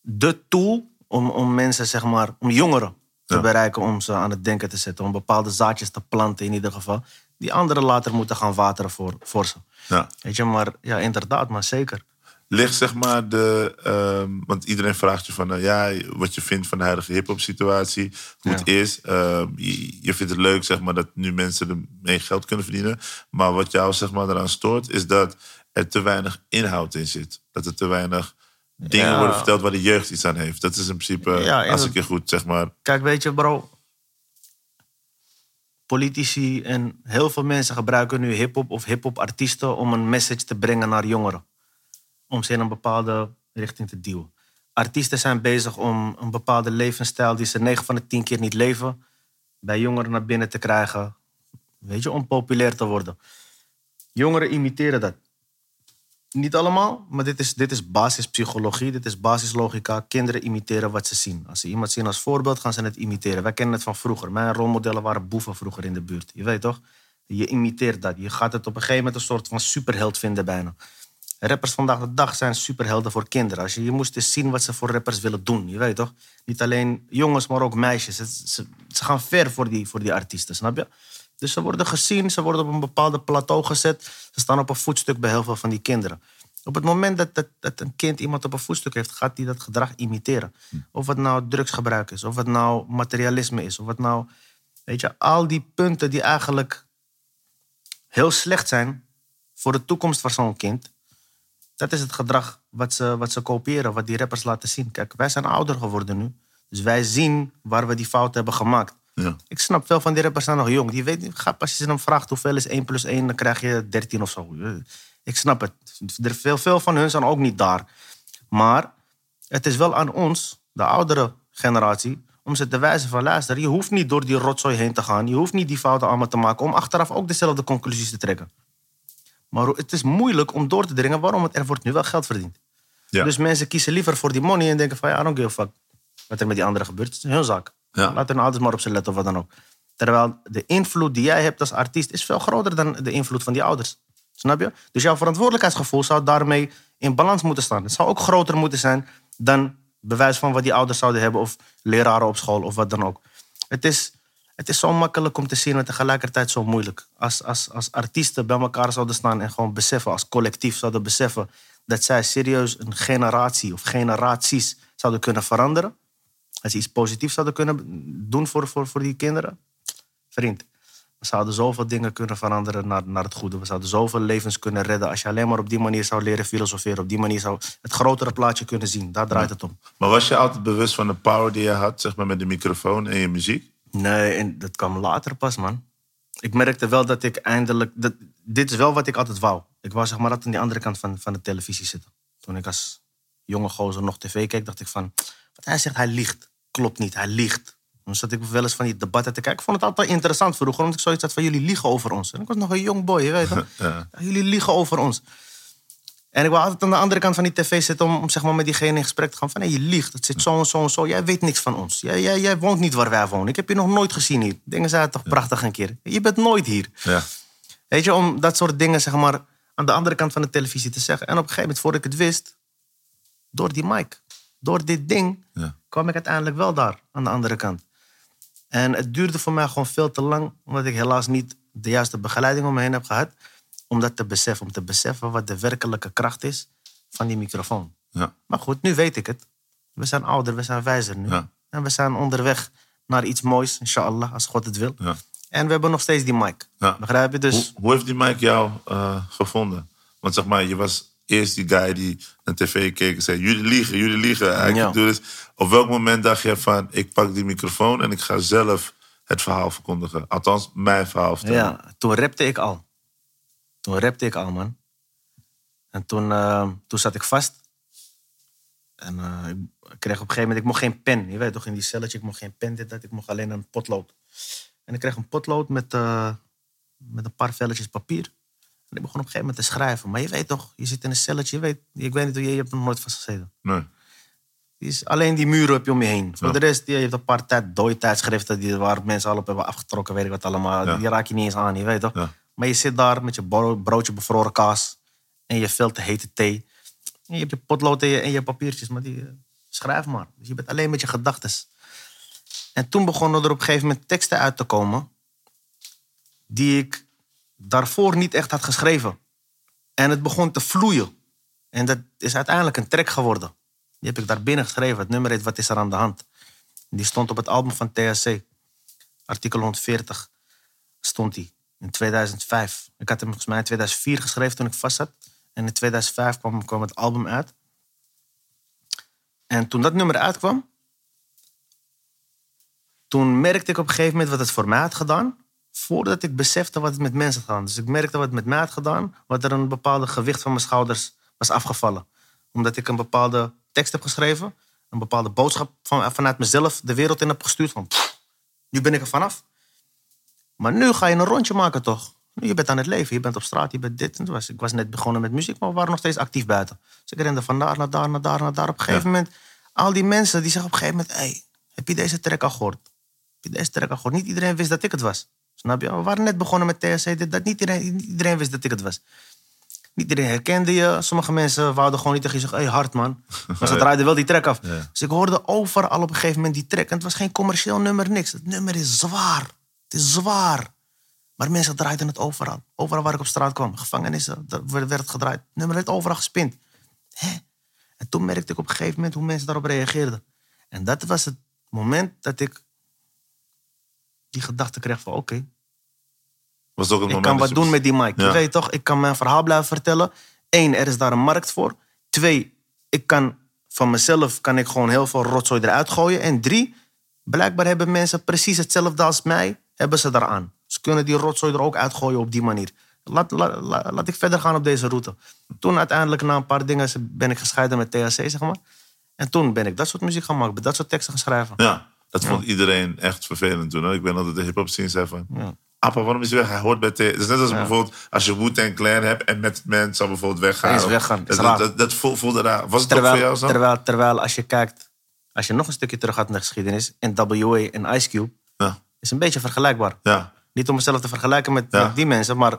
C: de tool om, om mensen, zeg maar, om jongeren te
B: Ja.
C: bereiken, om ze aan het denken te zetten. Om bepaalde zaadjes te planten in ieder geval. Die anderen later moeten gaan wateren voor, voor ze.
B: Ja.
C: Weet je, maar ja, inderdaad, maar zeker.
B: Ligt zeg maar de. ehm, want iedereen vraagt je van. eh, ja, wat je vindt van de huidige hip-hop situatie. Hoe het is. Ehm, je, je vindt het leuk zeg maar, dat nu mensen ermee geld kunnen verdienen. Maar wat jou zeg maar, eraan stoort. is dat er te weinig inhoud in zit. Dat er te weinig dingen
C: Ja.
B: worden verteld waar de jeugd iets aan heeft. Dat is in principe.
C: Ja,
B: als ik je goed zeg maar.
C: Kijk, weet je, bro. Politici en heel veel mensen gebruiken nu hip-hop of hip-hop artiesten om een message te brengen naar jongeren. Om ze in een bepaalde richting te duwen. Artiesten zijn bezig om een bepaalde levensstijl die ze 9 van de 10 keer niet leven, bij jongeren naar binnen te krijgen. Weet je, om populair te worden. Jongeren imiteren dat. Niet allemaal, maar dit is, dit is basispsychologie, dit is basislogica. Kinderen imiteren wat ze zien. Als ze iemand zien als voorbeeld, gaan ze het imiteren. Wij kennen het van vroeger. Mijn rolmodellen waren boeven vroeger in de buurt. Je weet toch? Je imiteert dat. Je gaat het op een gegeven moment een soort van superheld vinden bijna. Rappers vandaag de dag zijn superhelden voor kinderen. Als je, je moest eens zien wat ze voor rappers willen doen. Je weet toch? Niet alleen jongens, maar ook meisjes. Het- ze, ze gaan ver voor die, voor die artiesten, snap je? Dus ze worden gezien, ze worden op een bepaalde plateau gezet. Ze staan op een voetstuk bij heel veel van die kinderen. Op het moment dat, dat, dat een kind iemand op een voetstuk heeft, gaat hij dat gedrag imiteren. Of het nou drugsgebruik is, of het nou materialisme is, of het nou. Weet je, al die punten die eigenlijk heel slecht zijn voor de toekomst van zo'n kind. Dat is het gedrag wat ze, wat ze kopiëren, wat die rappers laten zien. Kijk, wij zijn ouder geworden nu. Dus wij zien waar we die fout hebben gemaakt.
B: Ja.
C: Ik snap veel van die rappers zijn nog jong. Die ga- als je ze dan vraagt hoeveel is 1 plus 1, dan krijg je 13 of zo. Ik snap het. Er veel, veel van hun zijn ook niet daar. Maar het is wel aan ons, de oudere generatie, om ze te wijzen van luister, je hoeft niet door die rotzooi heen te gaan. Je hoeft niet die fouten allemaal te maken om achteraf ook dezelfde conclusies te trekken. Maar het is moeilijk om door te dringen waarom het, er wordt nu wel geld verdiend.
B: Ja.
C: Dus mensen kiezen liever voor die money en denken van ja, I don't give a fuck. Wat er met die anderen gebeurt, het is hun zaak.
B: Ja.
C: Laat hun ouders maar op ze letten of wat dan ook. Terwijl de invloed die jij hebt als artiest is veel groter dan de invloed van die ouders. Snap je? Dus jouw verantwoordelijkheidsgevoel zou daarmee in balans moeten staan. Het zou ook groter moeten zijn dan bewijs van wat die ouders zouden hebben of leraren op school of wat dan ook. Het is, het is zo makkelijk om te zien en tegelijkertijd zo moeilijk. Als, als, als artiesten bij elkaar zouden staan en gewoon beseffen, als collectief zouden beseffen dat zij serieus een generatie of generaties zouden kunnen veranderen. Als ze iets positiefs zouden kunnen doen voor, voor, voor die kinderen. Vriend, we zouden zoveel dingen kunnen veranderen naar, naar het goede. We zouden zoveel levens kunnen redden. Als je alleen maar op die manier zou leren filosoferen. Op die manier zou het grotere plaatje kunnen zien. Daar draait het om.
B: Maar was je altijd bewust van de power die je had, zeg maar, met de microfoon en je muziek?
C: Nee, en dat kwam later pas, man. Ik merkte wel dat ik eindelijk... Dat, dit is wel wat ik altijd wou. Ik wou zeg maar altijd aan die andere kant van, van de televisie zitten. Toen ik als jonge gozer nog tv keek, dacht ik van... Wat hij zegt, hij liegt. Klopt niet, hij liegt. Dan zat ik wel eens van die debatten te kijken. Ik vond het altijd interessant vroeger, omdat ik zoiets had van... Jullie liegen over ons. En ik was nog een jong boy, je weet toch?
B: Ja.
C: Ja, Jullie liegen over ons. En ik wou altijd aan de andere kant van die tv zitten om, om zeg maar, met diegene in gesprek te gaan. Van, hé, je liegt, het zit zo en zo en zo. Jij weet niks van ons. Jij, jij, jij woont niet waar wij wonen. Ik heb je nog nooit gezien hier. Dingen zijn toch prachtig een keer. Je bent nooit hier.
B: Ja.
C: Weet je, om dat soort dingen zeg maar, aan de andere kant van de televisie te zeggen. En op een gegeven moment, voordat ik het wist, door die mic, door dit ding,
B: Ja.
C: kwam ik uiteindelijk wel daar, aan de andere kant. En het duurde voor mij gewoon veel te lang, omdat ik helaas niet de juiste begeleiding om me heen heb gehad. Om dat te beseffen, om te beseffen wat de werkelijke kracht is van die microfoon.
B: Ja.
C: Maar goed, nu weet ik het. We zijn ouder, we zijn wijzer nu.
B: Ja.
C: En we zijn onderweg naar iets moois, inshallah, als God het wil.
B: Ja.
C: En we hebben nog steeds die mic. Begrijp je? Dus
B: Hoe, hoe heeft die Mike jou eh, gevonden? Want zeg maar, je was eerst die guy die naar tv keek en zei... jullie liegen, jullie liegen. Ik
C: Ja.
B: Op welk moment dacht je van... ik pak die microfoon en ik ga zelf het verhaal verkondigen? Althans, mijn verhaal vertellen.
C: Ja, toen rapte ik al. Toen rapte ik al, man. En toen, eh, toen zat ik vast. En eh, ik kreeg op een gegeven moment, ik mocht geen pen. Je weet toch, in die celletje, ik mocht geen pen, dit, dat. Ik mocht alleen een potlood. En ik kreeg een potlood met, eh, met een paar velletjes papier. En ik begon op een gegeven moment te schrijven. Maar je weet toch, je zit in een celletje, je weet, ik weet niet hoe je, je hebt nog nooit vastgezeten.
B: Nee.
C: Is, alleen die muren heb je om je heen. Voor
B: Ja.
C: de rest, je hebt een paar tijd, dode tijdschriften die, waar mensen al op hebben afgetrokken, weet ik wat allemaal.
B: Ja.
C: Die raak je niet eens aan, je weet toch?
B: Ja.
C: Maar je zit daar met je bro- broodje bevroren kaas en je veel te hete thee. En je hebt je potlood en je, en je papiertjes, maar die, eh, schrijf maar. Dus je bent alleen met je gedachten. En toen begonnen er op een gegeven moment teksten uit te komen die ik daarvoor niet echt had geschreven. En het begon te vloeien. En dat is uiteindelijk een track geworden. Die heb ik daar binnen geschreven. Het nummer heet Wat is er aan de hand? Die stond op het album van THC. Artikel 140 stond die. In 2005. Ik had hem volgens mij in 2004 geschreven toen ik vast zat. En in 2005 kwam, kwam het album uit. En toen dat nummer uitkwam... Toen merkte ik op een gegeven moment wat het voor mij had gedaan. Voordat ik besefte wat het met mensen had gedaan. Dus ik merkte wat het met mij had gedaan. Wat er een bepaalde gewicht van mijn schouders was afgevallen. Omdat ik een bepaalde tekst heb geschreven. Een bepaalde boodschap van, vanuit mezelf de wereld in heb gestuurd. Van, pff, nu ben ik er vanaf. Maar nu ga je een rondje maken toch? Nu, je bent aan het leven, je bent op straat, je bent dit. En was, ik was net begonnen met muziek, maar we waren nog steeds actief buiten. Dus ik rende van daar naar daar, naar daar, naar daar. Op een gegeven moment, al die mensen die zeggen op een gegeven moment... Hey, heb je deze track al gehoord? Heb je deze track al gehoord? Niet iedereen wist dat ik het was. Snap je? We waren net begonnen met THC, dit, dat niet iedereen, niet iedereen wist dat ik het was. Niet iedereen herkende je. Sommige mensen wouden gewoon niet tegen je zeggen... Hé, hey, hard man. Maar ze draaiden wel die track af.
B: Ja.
C: Dus ik hoorde overal op een gegeven moment die track. En het was geen commercieel nummer, niks. Het nummer is zwaar. Het is zwaar. Maar mensen draaiden het overal. Overal waar ik op straat kwam. Gevangenissen, daar werd werd het gedraaid. Het nummer werd overal gespind. Hè? En toen merkte ik op een gegeven moment hoe mensen daarop reageerden. En dat was het moment dat ik die gedachte kreeg van... Oké,
B: Was ook
C: ik kan wat doen met die mic.
B: Ja.
C: Je weet toch, ik kan mijn verhaal blijven vertellen. Eén, er is daar een markt voor. Twee, ik kan van mezelf kan ik gewoon heel veel rotzooi eruit gooien. En drie, blijkbaar hebben mensen precies hetzelfde als mij, hebben ze daaraan. Ze kunnen die rotzooi er ook uitgooien op die manier. Laat, la- la- laat ik verder gaan op deze route. Toen uiteindelijk na een paar dingen ben ik gescheiden met THC, zeg maar. En toen ben ik dat soort muziek gaan maken, dat soort teksten gaan schrijven.
B: Ja, dat vond iedereen echt vervelend toen. Hè? Ik ben altijd de hip-hop scene zei van.
C: Ja.
B: Appa, waarom is hij weg? Hij hoort bij T. Het is net als bijvoorbeeld als je Wu-Tang Clan hebt en met mensen zou bijvoorbeeld weggaan.
C: Hij is weggaan, is
B: Dat, dat, dat, dat voel- voelde raar. Was het ook voor jou
C: Terwijl,
B: zo?
C: terwijl, terwijl als je kijkt, als je nog een stukje terug gaat naar de geschiedenis, NWA en Ice Cube,
B: Ja,
C: is een beetje vergelijkbaar.
B: ja,
C: Niet om mezelf te vergelijken met die mensen, maar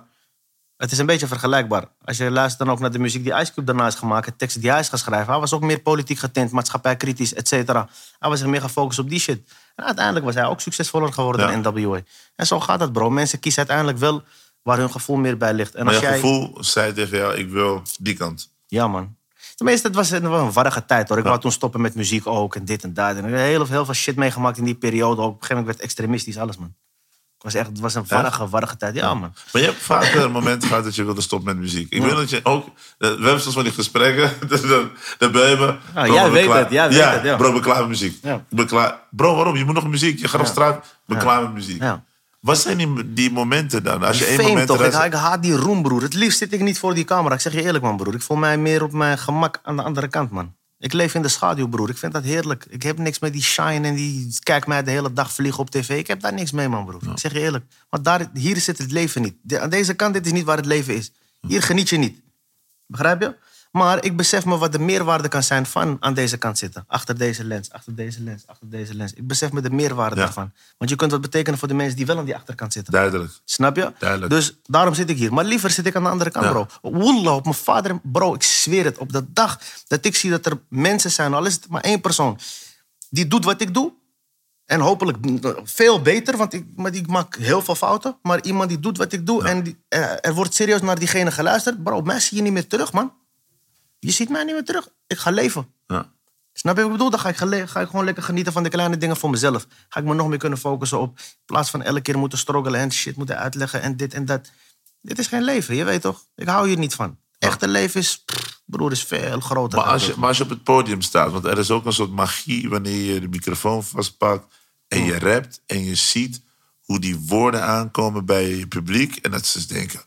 C: het is een beetje vergelijkbaar. Als je luistert dan ook naar de muziek die Ice Cube daarna is gemaakt, de teksten die hij is gaan schrijven, hij was ook meer politiek getint, maatschappijkritisch, et cetera. Hij was zich meer gefocust op die shit. En uiteindelijk was hij ook succesvoller geworden
B: Ja.
C: dan NWA. En zo gaat dat, bro. Mensen kiezen uiteindelijk wel waar hun gevoel meer bij ligt. En
B: maar
C: als
B: je
C: jij...
B: gevoel zei tegen jou, ik wil die kant.
C: Ja, man. Tenminste, het was een, een warrige tijd hoor. Ik wou toen stoppen met muziek ook en dit en dat. En ik heb heel, heel veel shit meegemaakt in die periode ook. Op een gegeven moment werd extremistisch, alles man. Het was echt, het was een warrige, warrige tijd. Ja, man.
B: Maar je hebt vaker een moment gehad dat je wilde stoppen met muziek. Ik weet dat je ook... eh, We hebben soms van die gesprekken. dan, ben je me...
C: Ja, jij
B: we
C: weet het, jij weet
B: ja,
C: het, ja.
B: bro, ik ben klaar met muziek. Bro, waarom? Je moet nog muziek. Je gaat op straat. Ik ben
C: Ja.
B: klaar met muziek.
C: Ja.
B: Wat zijn die, die momenten dan? Als je één moment...
C: toch? Ik, ik haat die roem, broer. Het liefst zit ik niet voor die camera. Ik zeg je eerlijk, man, broer. Ik voel mij meer op mijn gemak aan de andere kant, man. Ik leef in de schaduw, broer. Ik vind dat heerlijk. Ik heb niks met die shine en die kijk mij de hele dag vliegen op tv. Ik heb daar niks mee, man, broer. Ik zeg je eerlijk. Want daar, hier zit het leven niet. De- aan deze kant, dit is niet waar het leven is. Hier geniet je niet. Begrijp je? Maar ik besef me wat de meerwaarde kan zijn van aan deze kant zitten. Achter deze lens, achter deze lens, achter deze lens. Ik besef me de meerwaarde
B: Ja.
C: daarvan. Want je kunt wat betekenen voor de mensen die wel aan die achterkant zitten.
B: Duidelijk.
C: Snap je?
B: Duidelijk.
C: Dus daarom zit ik hier. Maar liever zit ik aan de andere kant,
B: Ja.
C: bro. Wallah, op mijn vader... Bro, ik zweer het. Op de dag dat ik zie dat er mensen zijn... al is het maar één persoon... die doet wat ik doe... en hopelijk veel beter... want ik, maar ik maak heel veel fouten... maar iemand die doet wat ik doe... en die, eh, er wordt serieus naar diegene geluisterd... bro, mij zie je niet meer terug, man. Je ziet mij niet meer terug. Ik ga leven.
B: Ja.
C: Snap je wat ik bedoel? Dan ga ik, ga ik gewoon lekker genieten van de kleine dingen voor mezelf. Ga ik me nog meer kunnen focussen op... in plaats van elke keer moeten struggelen en shit moeten uitleggen en dit en dat. Dit is geen leven, je weet toch? Ik hou hier niet van. Echte leven is... pff, broer, is veel groter.
B: Maar als, je, maar als je op het podium staat, want er is ook een soort magie wanneer je de microfoon vastpakt en je rapt en je ziet hoe die woorden aankomen bij je publiek en dat ze denken,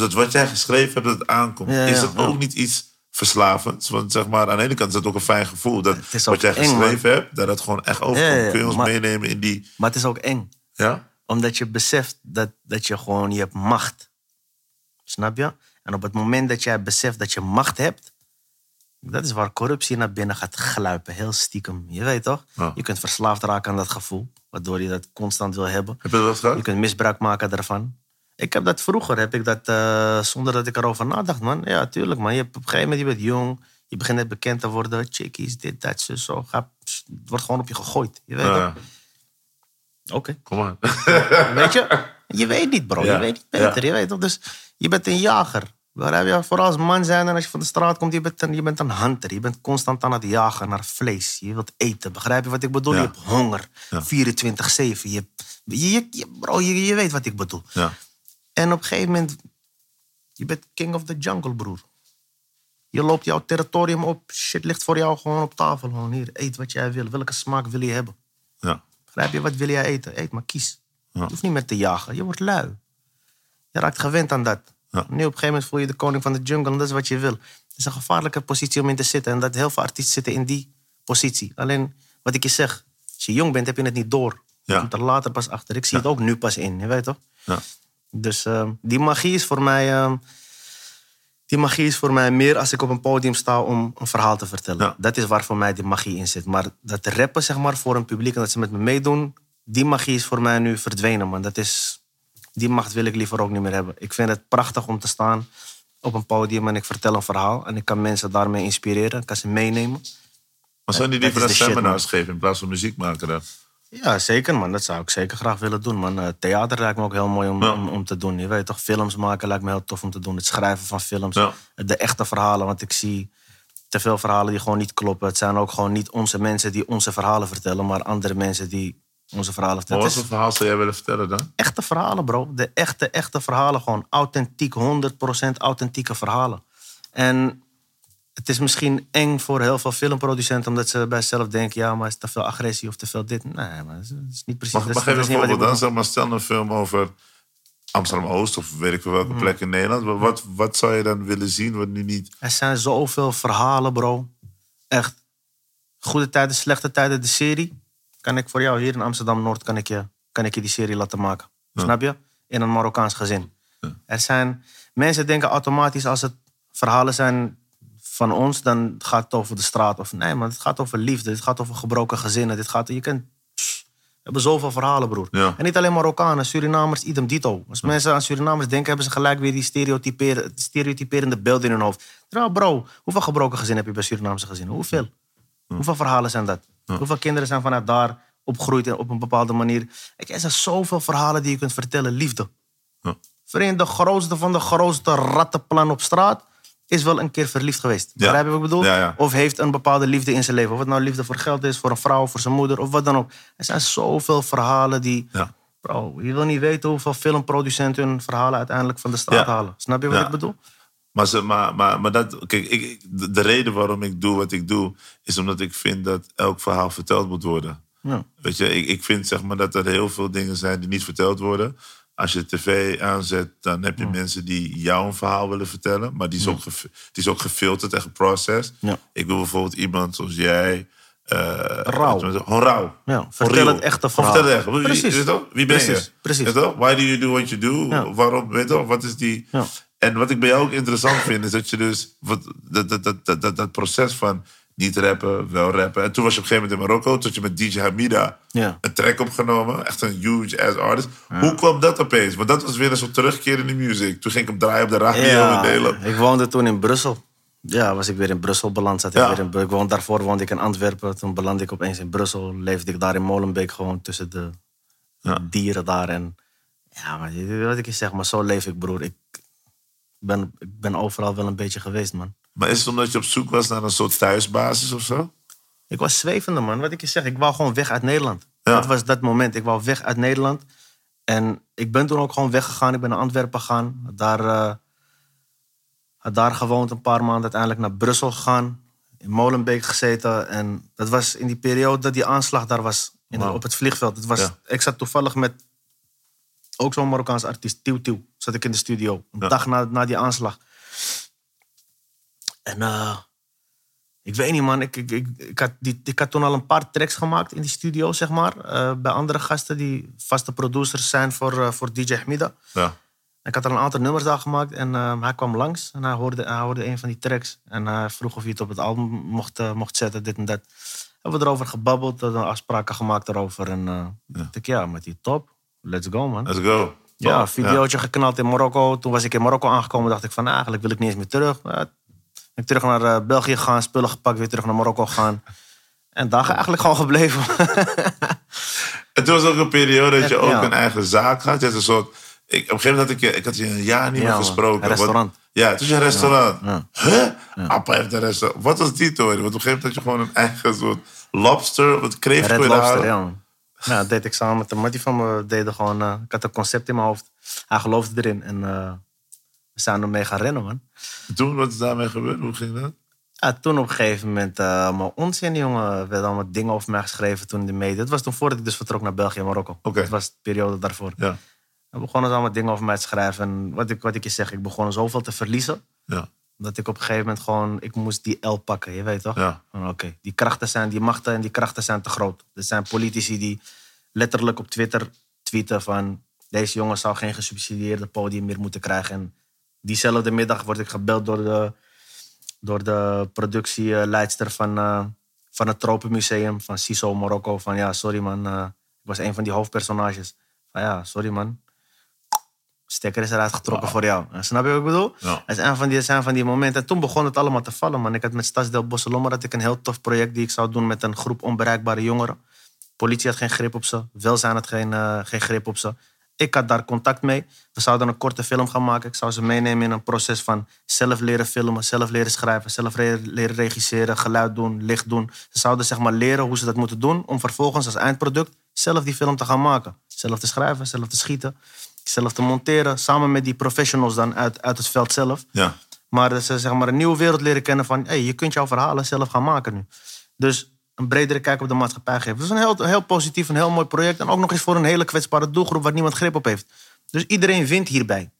B: dat wat jij geschreven hebt, dat het aankomt.
C: Ja,
B: is dat
C: ja.
B: ook niet iets verslavend. Want zeg maar, aan de ene kant is het ook een fijn gevoel. Dat
C: Het
B: wat jij
C: eng, man.
B: geschreven hebt, dat het gewoon echt overkomt. Kun je ons
C: maar-
B: meenemen in die...
C: Maar het is ook eng.
B: Ja?
C: Omdat je beseft dat, dat je gewoon, je hebt macht. Snap je? En op het moment dat jij beseft dat je macht hebt, dat is waar corruptie naar binnen gaat gluipen. Heel stiekem. Je weet toch?
B: Ja.
C: Je kunt verslaafd raken aan dat gevoel, waardoor je dat constant wil hebben.
B: Heb je dat wel eens gehad?
C: Je kunt misbruik maken daarvan. Ik heb dat vroeger, heb ik dat, eh, zonder dat ik erover nadacht, man. Ja, tuurlijk, man. Je hebt, op een gegeven moment, je bent jong. Je begint net bekend te worden. Chickies, dit, dat, zo, zo. Ga, het wordt gewoon op je gegooid. Je weet toch? Oké.
B: kom maar.
C: Weet je? Je weet niet, bro.
B: Ja,
C: Je weet niet beter.
B: ja.
C: Je weet toch? Dus je bent een jager. Waar heb je vooral als man zijn en als je van de straat komt, je bent, een, je bent een hunter. Je bent constant aan het jagen naar vlees. Je wilt eten. Begrijp je wat ik bedoel?
B: Ja.
C: Je hebt honger.
B: Ja.
C: 24-7. Je, hebt- je, je, je- bro, je, je weet wat ik bedoel.
B: Ja.
C: En op een gegeven moment, je bent king of the jungle, broer. Je loopt jouw territorium op. Shit ligt voor jou gewoon op tafel. Gewoon hier, eet wat jij wil. Welke smaak wil je hebben?
B: Ja.
C: Begrijp je, wat wil jij eten? Eet maar, kies.
B: Ja.
C: Je hoeft niet meer te jagen. Je wordt lui. Je raakt gewend aan dat.
B: Ja.
C: Nu op een gegeven moment voel je de koning van de jungle en dat is wat je wil. Het is een gevaarlijke positie om in te zitten. En dat heel veel artiesten zitten in die positie. Alleen, wat ik je zeg, als je jong bent heb je het niet door. Je
B: Ja.
C: komt er later pas achter. Ik zie het ook nu pas in, je weet toch?
B: Ja.
C: Dus eh, die magie is voor mij... eh, die magie is voor mij meer als ik op een podium sta om een verhaal te vertellen.
B: Ja.
C: Dat is waar voor mij die magie in zit. Maar dat rappen zeg maar, voor een publiek en dat ze met me meedoen... die magie is voor mij nu verdwenen, man. Dat is, die macht wil ik liever ook niet meer hebben. Ik vind het prachtig om te staan op een podium en ik vertel een verhaal. En ik kan mensen daarmee inspireren, ik kan ze meenemen.
B: Maar zou je niet
C: Dat
B: liever seminars geven in plaats van muziek maken dan?
C: Ja, zeker man. Dat zou ik zeker graag willen doen. Man. Eh, theater lijkt me ook heel mooi om,
B: Ja.
C: om, om te doen. Je weet toch, films maken lijkt me heel tof om te doen. Het schrijven van films.
B: Ja.
C: De echte verhalen, want ik zie te veel verhalen die gewoon niet kloppen. Het zijn ook gewoon niet onze mensen die onze verhalen vertellen, maar andere mensen die onze verhalen vertellen.
B: wat voor verhaal zou jij willen vertellen dan?
C: echte verhalen, bro. De echte, echte verhalen. Gewoon authentiek, 100% authentieke verhalen. En het is misschien eng voor heel veel filmproducenten, omdat ze bij zichzelf denken: ja, maar is te veel agressie of te veel dit. Nee, maar dat is, niet precies.
B: Mag,
C: dat,
B: mag even
C: dat wat
B: voorbeeld
C: ik
B: dan? Zeg maar, stel een film over Amsterdam-Oost of weet ik veel welke
C: Hmm.
B: plek in Nederland. Wat- Wat, wat zou je dan willen zien wat nu niet...
C: Er zijn zoveel verhalen, bro. Echt. Goede tijden, slechte tijden, de serie. Kan ik voor jou hier in Amsterdam-Noord kan ik je, kan ik je die serie laten maken. Snap je? In een Marokkaans gezin. Er zijn... Mensen denken automatisch als het verhalen zijn van ons, dan gaat het over de straat. Of nee, maar het gaat over liefde. Het gaat over gebroken gezinnen. Dit gaat... Je kunt... Psh, We hebben zoveel verhalen, broer.
B: Ja.
C: En niet alleen Marokkanen, Surinamers, idem dito. Als mensen aan Surinamers denken, hebben ze gelijk weer die stereotyperen, stereotyperende beelden in hun hoofd. Nou, bro, hoeveel gebroken gezinnen heb je bij Surinaamse gezinnen? Hoeveel? Hoeveel verhalen zijn dat? Hoeveel kinderen zijn vanuit daar opgegroeid op een bepaalde manier? Kijk, er zijn zoveel verhalen die je kunt vertellen. Liefde. Vriend, de grootste van de grootste rattenplan op straat is wel een keer verliefd geweest.
B: Ja.
C: Begrijp je wat ik bedoel?
B: Ja, ja.
C: Of heeft een bepaalde liefde in zijn leven. Of het nou liefde voor geld is, voor een vrouw, voor zijn moeder of wat dan ook. Er zijn zoveel verhalen die...
B: Ja.
C: Bro, je wil niet weten hoeveel filmproducenten hun verhalen uiteindelijk van de straat halen. Snap je wat ik bedoel?
B: Maar, ze, maar, maar, maar dat, kijk, ik, de, de reden waarom ik doe wat ik doe, is omdat ik vind dat elk verhaal verteld moet worden.
C: Ja.
B: Weet je, ik, ik vind zeg maar dat er heel veel dingen zijn die niet verteld worden. Als je tv aanzet, dan heb je mensen die jou een verhaal willen vertellen. Maar die is, ook, die is ook gefilterd en geprocessed.
C: Ja.
B: Ik wil bijvoorbeeld iemand zoals jij. eh,
C: Rauw.
B: Gewoon rauw.
C: Ja, vertel het echte verhaal.
B: Vertel het echt. Wie-
C: Precies.
B: weet je toch? Wie ben
C: Precies,
B: je?
C: precies.
B: Weet toch? Why do you do what you do? Waarom? Weet je toch? Wat is die... En wat ik bij jou ook interessant vind, is dat je dus... Wat, dat, dat, dat, dat, dat, dat proces van niet rappen, wel rappen. En toen was je op een gegeven moment in Marokko. Toen je met DJ Hamida
C: Ja.
B: een track opgenomen. Echt een huge ass artist. Hoe kwam dat opeens? Want dat was weer een soort terugkeer in de music. Toen ging ik hem draaien op de radio in Nederland.
C: ik woonde toen in Brussel. Ja, was ik weer in Brussel beland. Zat ik,
B: Ja.
C: weer in, ik woonde, daarvoor woonde ik in Antwerpen. Toen belandde ik opeens in Brussel. Leefde ik daar in Molenbeek gewoon tussen de
B: Ja.
C: dieren daar. En ja, maar wat ik je zeg, maar zo leef ik, broer. Ik ben, ik ben overal wel een beetje geweest, man.
B: Maar is het omdat je op zoek was naar een soort thuisbasis of zo?
C: Ik was zwevende, man. Wat ik je zeg, ik wou gewoon weg uit Nederland.
B: Ja.
C: Dat was dat moment. Ik wou weg uit Nederland. En ik ben toen ook gewoon weggegaan. Ik ben naar Antwerpen gegaan. Had Daar, had daar gewoond een paar maanden. Uiteindelijk naar Brussel gegaan. In Molenbeek gezeten. En dat was in die periode dat die aanslag daar was. In. Op het vliegveld. Het was,
B: Ja.
C: Ik zat toevallig met ook zo'n Marokkaans artiest. Tiw Tiw. Zat ik in de studio. Een
B: Ja.
C: dag na, na die aanslag. En eh, ik weet niet, man. Ik, ik, ik, ik, had die, ik had toen al een paar tracks gemaakt in die studio, zeg maar. eh, bij andere gasten die vaste producers zijn voor, eh, voor DJ Hamida.
B: Ja.
C: Ik had al een aantal nummers daar gemaakt en hij kwam langs en hij hoorde, hij hoorde een van die tracks. En hij vroeg of hij het op het album mocht, mocht zetten, dit en dat. Hebben we erover gebabbeld, afspraken gemaakt erover. En eh dacht ik, ja, met die top, let's go man.
B: Let's go.
C: Ja, videootje geknald in Marokko. Toen was ik in Marokko aangekomen, dacht ik van nou, eigenlijk wil ik niet eens meer terug. Uh, ik terug naar eh, België gegaan, spullen gepakt, weer terug naar Marokko gegaan. En daar eigenlijk gewoon gebleven.
B: En toen was ook een periode dat je
C: Ja.
B: ook een eigen zaak had. Je had een soort... Ik, op een gegeven moment had ik je, ik had je een jaar niet
C: Ja,
B: meer gesproken.
C: Een restaurant.
B: Wat- ja, het was een restaurant.
C: Ja.
B: Huh? Appa heeft een restaurant. Wat was die toen? Want op een gegeven moment had je gewoon een eigen soort lobster. Wat kreeg
C: Red
B: je
C: Lobster, ja dat deed ik samen met de mattie van me. we Deden gewoon, eh, ik had een concept in mijn hoofd. Hij geloofde erin. En eh, we zijn ermee gaan rennen, man.
B: Toen, wat is daarmee gebeurd? Hoe ging dat?
C: Ja, toen op een gegeven moment, eh allemaal onzin, jongen. Er werden allemaal dingen over mij geschreven toen in de media. Het was toen voordat ik dus vertrok naar België en Marokko.
B: Oké.
C: Het was de periode daarvoor.
B: Ja.
C: We begonnen ze allemaal dingen over mij te schrijven. En wat ik, wat ik je zeg, ik begon zoveel te verliezen.
B: Ja.
C: Dat ik op een gegeven moment gewoon, ik moest die L pakken, je weet toch?
B: Ja.
C: Oké, die krachten zijn, die machten en die krachten zijn te groot. Er zijn politici die letterlijk op Twitter tweeten van... deze jongen zou geen gesubsidieerde podium meer moeten krijgen. En diezelfde middag word ik gebeld door de, door de productieleidster van, eh, van het Tropenmuseum van Siso, Marokko. Van ja, sorry man, eh, ik was een van die hoofdpersonages. Van ja, sorry man, stekker is eruit getrokken voor jou. Eh, Snap je wat ik bedoel?
B: Ja.
C: Dat zijn van die, dat zijn van die momenten. En toen begon het allemaal te vallen, man. Ik had met Stadsdeel Bosselommer had ik een heel tof project die ik zou doen met een groep onbereikbare jongeren. Politie had geen grip op ze. Welzijn had geen, geen grip op ze. Ik had daar contact mee. We zouden een korte film gaan maken. Ik zou ze meenemen in een proces van zelf leren filmen, zelf leren schrijven, zelf re- leren regisseren, geluid doen, licht doen. Ze zouden zeg maar leren hoe ze dat moeten doen om vervolgens als eindproduct zelf die film te gaan maken. Zelf te schrijven, zelf te schieten, zelf te monteren. Samen met die professionals dan uit, uit het veld zelf.
B: Ja.
C: Maar dat ze zeg maar, een nieuwe wereld leren kennen van... Hey, je kunt jouw verhalen zelf gaan maken nu. Dus een bredere kijk op de maatschappij geven. Dat is een heel, heel positief, een heel mooi project. En ook nog eens voor een hele kwetsbare doelgroep... waar niemand grip op heeft. Dus iedereen wint hierbij.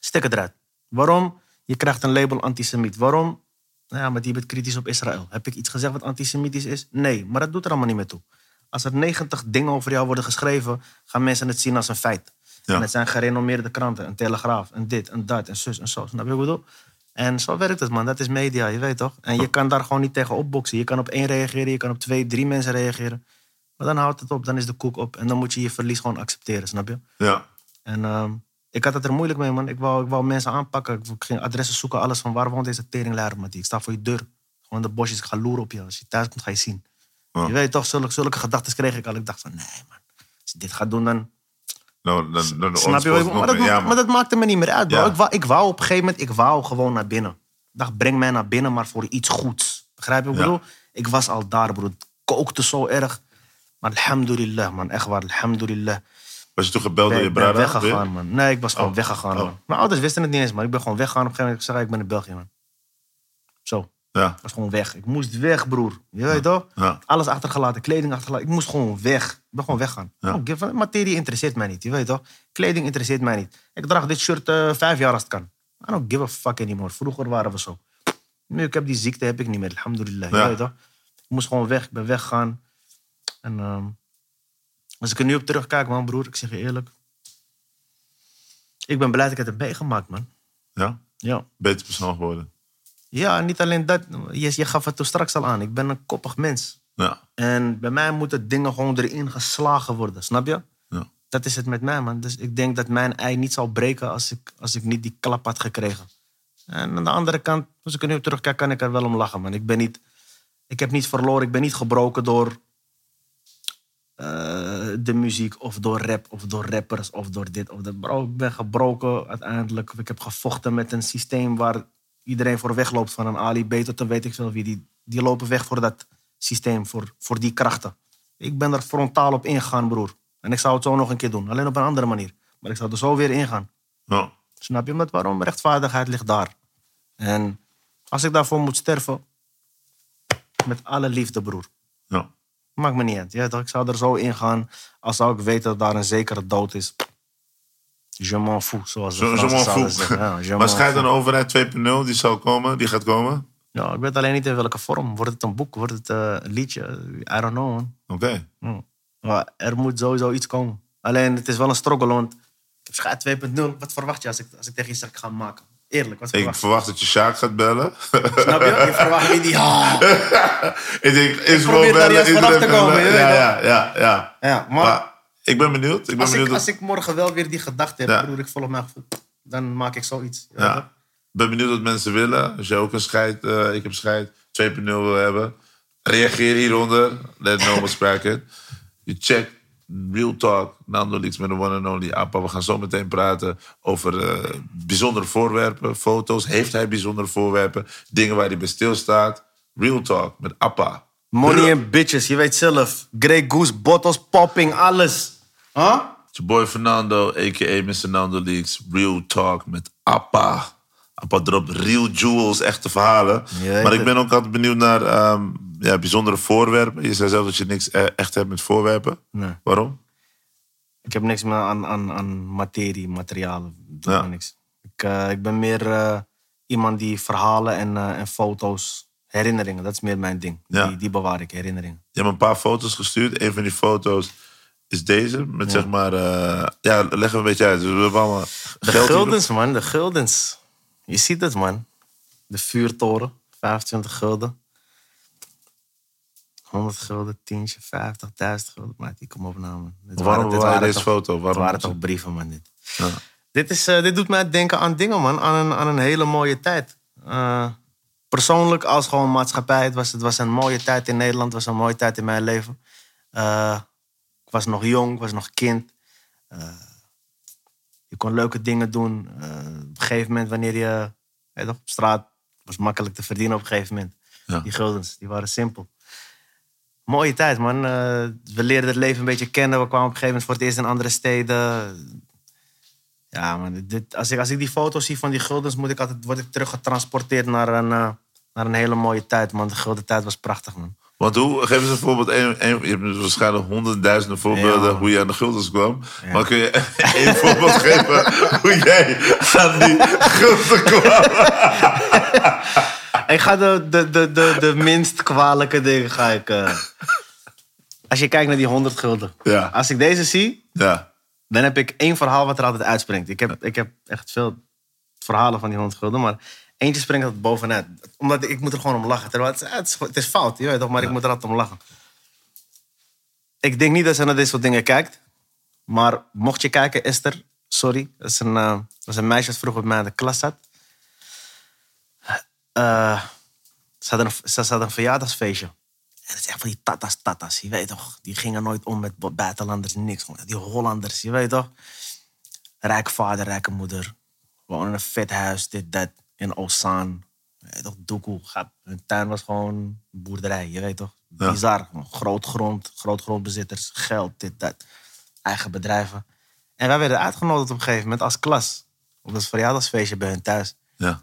C: Stek het eruit. Waarom? Je krijgt een label antisemiet. Waarom? Nou ja, maar die bent kritisch op Israël. Heb ik iets gezegd wat antisemitisch is? Nee, maar dat doet er allemaal niet meer toe. Als er 90 dingen over jou worden geschreven... gaan mensen het zien als een feit.
B: Ja.
C: En het zijn gerenommeerde kranten. Een Telegraaf, en dit, en dat, en zus, en zo. Snap je wat ik bedoel? En zo werkt het, man. Dat is media, je weet toch? En je kan daar gewoon niet tegen opboksen. Je kan op één reageren, je kan op twee, drie mensen reageren. Maar dan houdt het op, dan is de koek op. En dan moet je je verlies gewoon accepteren, snap je?
B: Ja.
C: En ehm, ik had het er moeilijk mee, man. Ik wou, ik wou mensen aanpakken. Ik ging adressen zoeken, alles van waar woont deze teringleider, man. Ik sta voor je deur. Gewoon de bosjes, ik ga loeren op je. Als je thuis komt, ga je zien.
B: Ja.
C: Je weet toch, zulke, zulke gedachten kreeg ik al. Ik dacht van, nee, man. Als je dit gaat doen, dan...
B: Nou, dan, dan,
C: Snap je wat ik maar dat,
B: ja,
C: maar
B: man.
C: dat maakte me niet meer uit, bro.
B: Ja.
C: Ik, wou, ik wou op een gegeven moment, ik wou gewoon naar binnen. Ik dacht, breng mij naar binnen, maar voor iets goeds. Begrijp je wat ik bedoel? Ik was al daar, bro. Het kookte zo erg. Maar alhamdulillah, man. Echt waar, alhamdulillah.
B: Was je toen gebeld door
C: Ben,
B: je
C: ben
B: brada?
C: weggegaan, man. Nee, ik was gewoon
B: Oh.
C: weggegaan,
B: Oh.
C: man. Mijn ouders wisten het niet eens, man. Ik ben gewoon weggegaan. Op een gegeven moment ik zei, ik ben in België, man. Zo.
B: Ja.
C: Ik was gewoon weg. Ik moest weg, broer. Je weet toch? Alles achtergelaten, kleding achtergelaten. Ik moest gewoon weg. Ik ben gewoon weggaan.
B: Ja.
C: Oh, materie interesseert mij niet, je weet toch? Kleding interesseert mij niet. Ik draag dit shirt eh, vijf jaar als het kan. I don't give a fuck anymore. Vroeger waren we zo. Nu, ik heb die ziekte heb ik niet meer, alhamdulillah. Je weet toch? Ik moest gewoon weg. Ik ben weggegaan. En ehm, als ik er nu op terugkijk, man, broer, ik zeg je eerlijk. Ik ben blij dat ik het heb meegemaakt, man.
B: ja.
C: Ja.
B: Beter persoon geworden.
C: Ja, niet alleen dat. Je, je gaf het toen straks al aan. Ik ben een koppig mens.
B: Ja.
C: En bij mij moeten dingen gewoon erin geslagen worden, snap je?
B: Ja.
C: Dat is het met mij, man. Dus ik denk dat mijn ei niet zal breken als ik, als ik niet die klap had gekregen. En aan de andere kant, als ik er nu op terugkijk, kan ik er wel om lachen, man. Ik ben niet... Ik heb niet verloren, ik ben niet gebroken door eh, de muziek of door rap of door rappers of door dit of dat. Bro, ik ben gebroken uiteindelijk. Ik heb gevochten met een systeem waar iedereen voor wegloopt. Van een Ali B tot een weet ik veel wie. Die, die lopen weg voor dat systeem, voor, voor die krachten. Ik ben er frontaal op ingegaan, broer. En ik zou het zo nog een keer doen. Alleen op een andere manier. Maar ik zou er zo weer ingaan.
B: Ja.
C: Snap je? Met waarom? Rechtvaardigheid ligt daar. En als ik daarvoor moet sterven, met alle liefde, broer.
B: Ja.
C: Maakt me niet uit. Ja? Ik zou er zo in gaan als zou ik weten dat daar een zekere dood is. Je m'en fous, zoals de
B: Je, m'en fous.
C: Ja,
B: maar schijnt een overheid 2.0, die zal komen, die gaat komen.
C: Ja, ik weet alleen niet in welke vorm. Wordt het een boek? Wordt het eh, een liedje? I don't know.
B: Oké.
C: Hm. Maar er moet sowieso iets komen. Alleen, het is wel een struggle, want... Ik heb Schaat 2.0. Wat verwacht je als ik, als ik tegen je zeg, ik ga maken? Eerlijk, wat
B: Ik
C: verwacht je?
B: verwacht dat je Sjaak gaat bellen.
C: Snap je? Je verwacht niet die... Ah.
B: ik denk, is wel
C: probeer daar juist
B: iedereen
C: vanaf te komen,
B: ja, ja, ja, ja.
C: Ja, maar,
B: Maar ik ben benieuwd. Ik ben
C: als,
B: benieuwd.
C: ik, als ik morgen wel weer die gedachte heb,
B: Ja.
C: broer, ik volg gevoel, dan maak ik zoiets.
B: Ja. Ik ben benieuwd wat mensen willen. Als je ook een scheid, eh, ik heb scheid 2.0 wil hebben. Reageer hieronder. Let know what's cracking. Je checkt Real Talk. Nando Leaks met de one and only Appa. We gaan zo meteen praten over eh, bijzondere voorwerpen. Foto's. Heeft hij bijzondere voorwerpen? Dingen waar hij bij stilstaat. Real Talk met Appa.
C: Money and bitches, je weet zelf. Grey Goose, bottles, popping, alles. Huh?
B: It's your boy Fernando, a.k.a. Mr. Nando Leaks. Real Talk met Appa. Appa dropt real jewels, echte verhalen.
C: Ja,
B: maar
C: ik
B: ben ook altijd benieuwd naar ehm, ja, bijzondere voorwerpen. Je zei zelf dat je niks eh, echt hebt met voorwerpen.
C: Nee.
B: Waarom?
C: Ik heb niks meer aan, aan, aan materie, materialen.
B: Ja.
C: niks. Ik, eh, ik ben meer eh, iemand die verhalen en, eh, en foto's, herinneringen, dat is meer mijn ding.
B: Ja.
C: Die, die bewaar ik, herinneringen.
B: Je hebt me een paar foto's gestuurd. Een van die foto's is deze. Met zeg maar... eh, ja, leg een beetje uit. Dus we hebben allemaal
C: De guldens, man, de guldens. Je ziet het, man. De vuurtoren, 25 gulden. 100 gulden, tientje, 50, 1000 gulden. Maar die kom op nou, man. Dit
B: Waarom
C: waren
B: deze
C: toch-
B: foto?
C: Het
B: Waarom?
C: waren toch brieven, man, dit.
B: Ja.
C: Dit, is, eh, dit doet mij denken aan dingen, man. Aan een, aan een hele mooie tijd. Eh, persoonlijk als gewoon maatschappij. Het was, het was een mooie tijd in Nederland. Het was een mooie tijd in mijn leven. Eh, ik was nog jong, ik was nog kind. Eh, je kon leuke dingen doen. Eh, op een gegeven moment, wanneer je weet toch, op straat... was makkelijk te verdienen op een gegeven moment.
B: Ja.
C: Die guldens, die waren simpel. Mooie tijd, man. We leerden het leven een beetje kennen. We kwamen op een gegeven moment voor het eerst in andere steden. Ja, man. Dit, als, ik, als ik die foto's zie van die guldens, moet ik altijd, word ik teruggetransporteerd naar een, eh, naar een hele mooie tijd, man. De gulden tijd was prachtig, man.
B: Want hoe, geef eens een voorbeeld. Een, een- je hebt waarschijnlijk honderdduizenden voorbeelden
C: Ja.
B: hoe je aan de guldens kwam. Maar kun je één voorbeeld geven hoe jij aan die gulden kwam?
C: Ik ga de, de, de, de, de minst kwalijke dingen ga ik... eh, Als je kijkt naar die 100 gulden.
B: Ja.
C: Als ik deze zie,
B: Ja.
C: Dan heb ik één verhaal wat er altijd uitspringt. Ik heb, ik heb echt veel verhalen van die 100 gulden, maar eentje springt er bovenuit. Omdat ik, moet er gewoon om lachen. Terwijl het, is- het, is, het is fout, je weet toch, maar ik moet er altijd om lachen. Ik denk niet dat ze naar dit soort dingen kijkt. Maar mocht je kijken, Esther, sorry. Dat is een, eh, is een meisje dat vroeger bij mij in de klas zat. Eh, ze, hadden een, ze, hadden een verjaardagsfeestje. En dat is echt van die tatas, tatas, je weet toch. Die gingen nooit om met bu- buitenlanders, niks. Die Hollanders, je weet toch. Rijke vader, rijke moeder. Wonen in een vet huis, dit, dat. In Ozaan. Je weet toch, doekoe. Hun tuin was gewoon boerderij, je weet toch. Bizar. Groot grond, groot grondbezitters, geld, dit, dat. Eigen bedrijven. En wij werden uitgenodigd op een gegeven moment als klas. Op dat verjaardagsfeestje bij hun thuis.
B: Ja.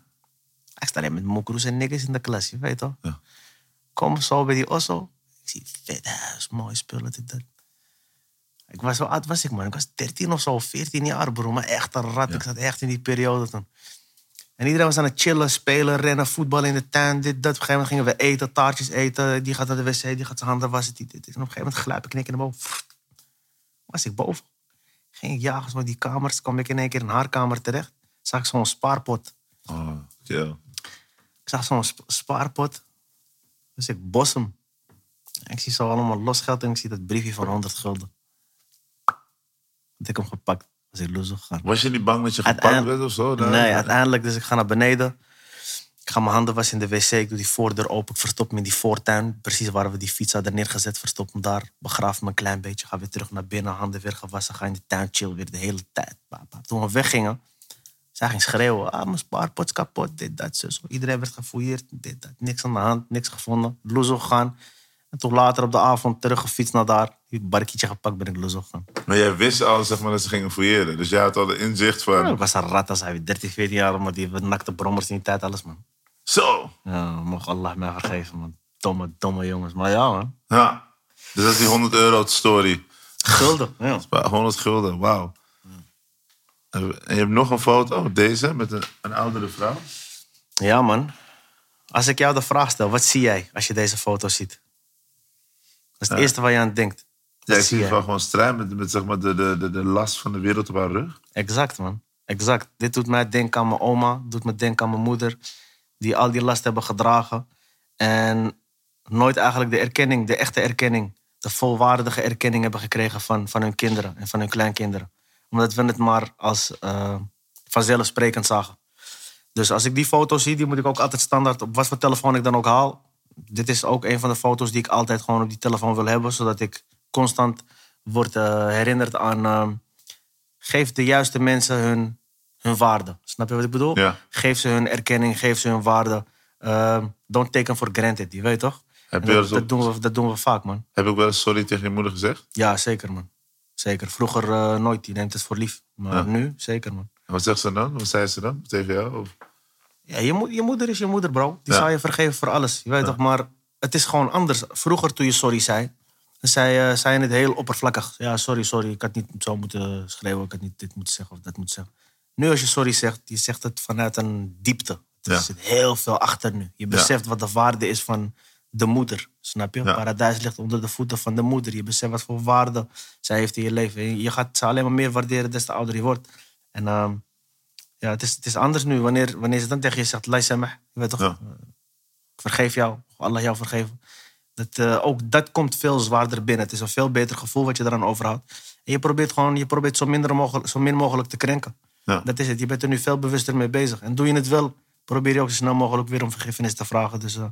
C: Ik sta alleen met mokroes en niggers in de klas, je weet toch?
B: Ja.
C: Kom zo bij die Osso. Ik zie vet huis, mooi spullen, dit, dat. Ik was, zo oud was ik, man. Ik was 13 of zo, 14 jaar, bro. Maar echt een rat. Ik zat echt in die periode toen. En iedereen was aan het chillen, spelen, rennen, voetballen in de tuin, dit, dat. Op een gegeven moment gingen we eten, taartjes eten. Die gaat naar de wc, die gaat zijn handen wassen, dit, dit. En op een gegeven moment glijp ik in één keer naar boven. Was ik boven. Ging ik jagen, zo die kamers. kwam ik in één keer in haar kamer terecht. Zag ik zo'n spaarpot.
B: Oh, kill.
C: Ik zag zo'n sp- spaarpot. Dus ik bos hem. Ik zie zo allemaal los geld en ik zie dat briefje van 100 gulden. Had ik hem gepakt. Was ik loser gegaan.
B: Was je niet bang dat je gepakt werd of zo?
C: Nee, uiteindelijk. Dus ik ga naar beneden. Ik ga mijn handen wassen in de wc. Ik doe die voordeur open. Ik verstop me in die voortuin. Precies waar we die fiets hadden neergezet. Verstop me daar. Begraaf me een klein beetje. Ga weer terug naar binnen. Handen weer gewassen. Ga in de tuin chill weer de hele tijd. Toen we weggingen. Zij ging schreeuwen. Ah, mijn spaarpot is kapot. Dit, dat, zo, zo. Iedereen werd gefouilleerd. Dit, dat. Niks aan de hand. Niks gevonden. Loezo gegaan. En toen later op de avond teruggefietst naar daar. Die barkietje gepakt ben ik loezo gegaan.
B: Maar jij wist al zeg maar, dat ze gingen fouilleren. Dus jij had al de inzicht van...
C: Ik was een rat als hij 13, 14 jaar. Maar die nakte brommers in die tijd. Alles, man.
B: Zo!
C: Ja, mocht Allah mij vergeven, man. Domme, domme jongens. Maar ja, man.
B: Ja. Dus dat is die 100 euro story.
C: Gulden, ja.
B: Maar 100 gulden, wauw. En je hebt nog een foto, deze, met een, een oudere vrouw.
C: Ja, man. Als ik jou de vraag stel, wat zie jij als je deze foto ziet? Dat is het
B: Ja.
C: eerste waar je aan denkt.
B: Ja,
C: Wat
B: ik
C: zie
B: gewoon strijd met, met zeg maar, de, de, de, de last van de wereld op haar rug.
C: Exact, man. Exact. Dit doet mij denken aan mijn oma, doet me denken aan mijn moeder, die al die last hebben gedragen. En nooit eigenlijk de erkenning, de echte erkenning, de volwaardige erkenning hebben gekregen van, van hun kinderen en van hun kleinkinderen. Omdat we het maar als eh, vanzelfsprekend zagen. Dus als ik die foto zie, die moet ik ook altijd standaard op wat voor telefoon ik dan ook haal. Dit is ook een van de foto's die ik altijd gewoon op die telefoon wil hebben, zodat ik constant word eh, herinnerd aan. eh, geef de juiste mensen hun, hun waarde. Snap je wat ik bedoel?
B: Ja.
C: Geef ze hun erkenning, geef ze hun waarde. Don't take them for granted, je weet toch?
B: Heb je
C: dat,
B: dat,
C: dat, doen we, dat doen we vaak, man.
B: heb ik wel sorry tegen je moeder gezegd?
C: Ja, zeker, man. Zeker. Vroeger eh, nooit, die neemt het voor lief. Maar
B: Ja.
C: nu, zeker, man.
B: En wat zegt ze dan? Wat zei ze dan tegen jou? Of?
C: Ja, je, mo- je moeder is je moeder, bro. Die
B: Ja.
C: zal je vergeven voor alles. Je weet toch, maar het is gewoon anders. Vroeger, toen je sorry zei, zei, je het heel oppervlakkig. Ja, sorry, sorry, ik had niet zo moeten schreeuwen, ik had niet dit moeten zeggen of dat moeten zeggen. Nu, als je sorry zegt, je zegt het vanuit een diepte. Er zit heel veel achter nu. Je beseft wat de waarde is van de moeder. Snap je?
B: Ja.
C: Paradijs ligt onder de voeten van de moeder. Je beseft wat voor waarde zij heeft in je leven. Je gaat ze alleen maar meer waarderen des te ouder je wordt. En ehm, ja, het is, het is anders nu. Wanneer, wanneer ze dan tegen je zegt, me, je weet toch,
B: Ja.
C: ik vergeef jou, Allah jou vergeven. Dat, eh, ook dat komt veel zwaarder binnen. Het is een veel beter gevoel wat je eraan overhoudt. En je probeert gewoon, je probeert zo, minder mogelijk, zo min mogelijk te krenken.
B: Ja.
C: Dat is het. Je bent er nu veel bewuster mee bezig. En doe je het wel, probeer je ook zo snel mogelijk weer om vergiffenis te vragen. Dus eh,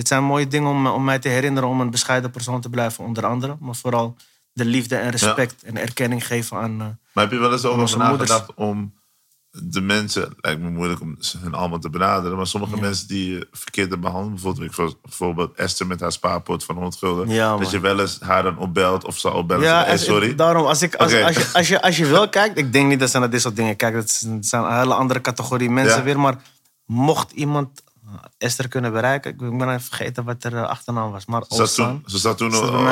C: dit zijn mooie dingen om, om mij te herinneren om een bescheiden persoon te blijven, onder andere. Maar vooral de liefde en respect en erkenning geven aan. eh,
B: Maar heb je wel eens over nagedacht om de mensen, lijkt me moeilijk om hun allemaal te benaderen, maar sommige mensen die je verkeerd behandeld, bijvoorbeeld, bijvoorbeeld Esther met haar spaarpot van 100 gulden,
C: Ja,
B: dat je wel eens haar dan opbelt of zal opbellen.
C: Ja,
B: hey, sorry.
C: daarom, als, ik, als, als, je, als, je, als je wel kijkt, ik denk niet dat ze naar dit soort dingen kijken. Het zijn- een hele andere categorie mensen weer. Maar mocht iemand eh, Esther kunnen bereiken, ik ben even vergeten wat er eh, achternaam was. Maar
B: Ze toen, ze zat toen
C: Zat
B: op school.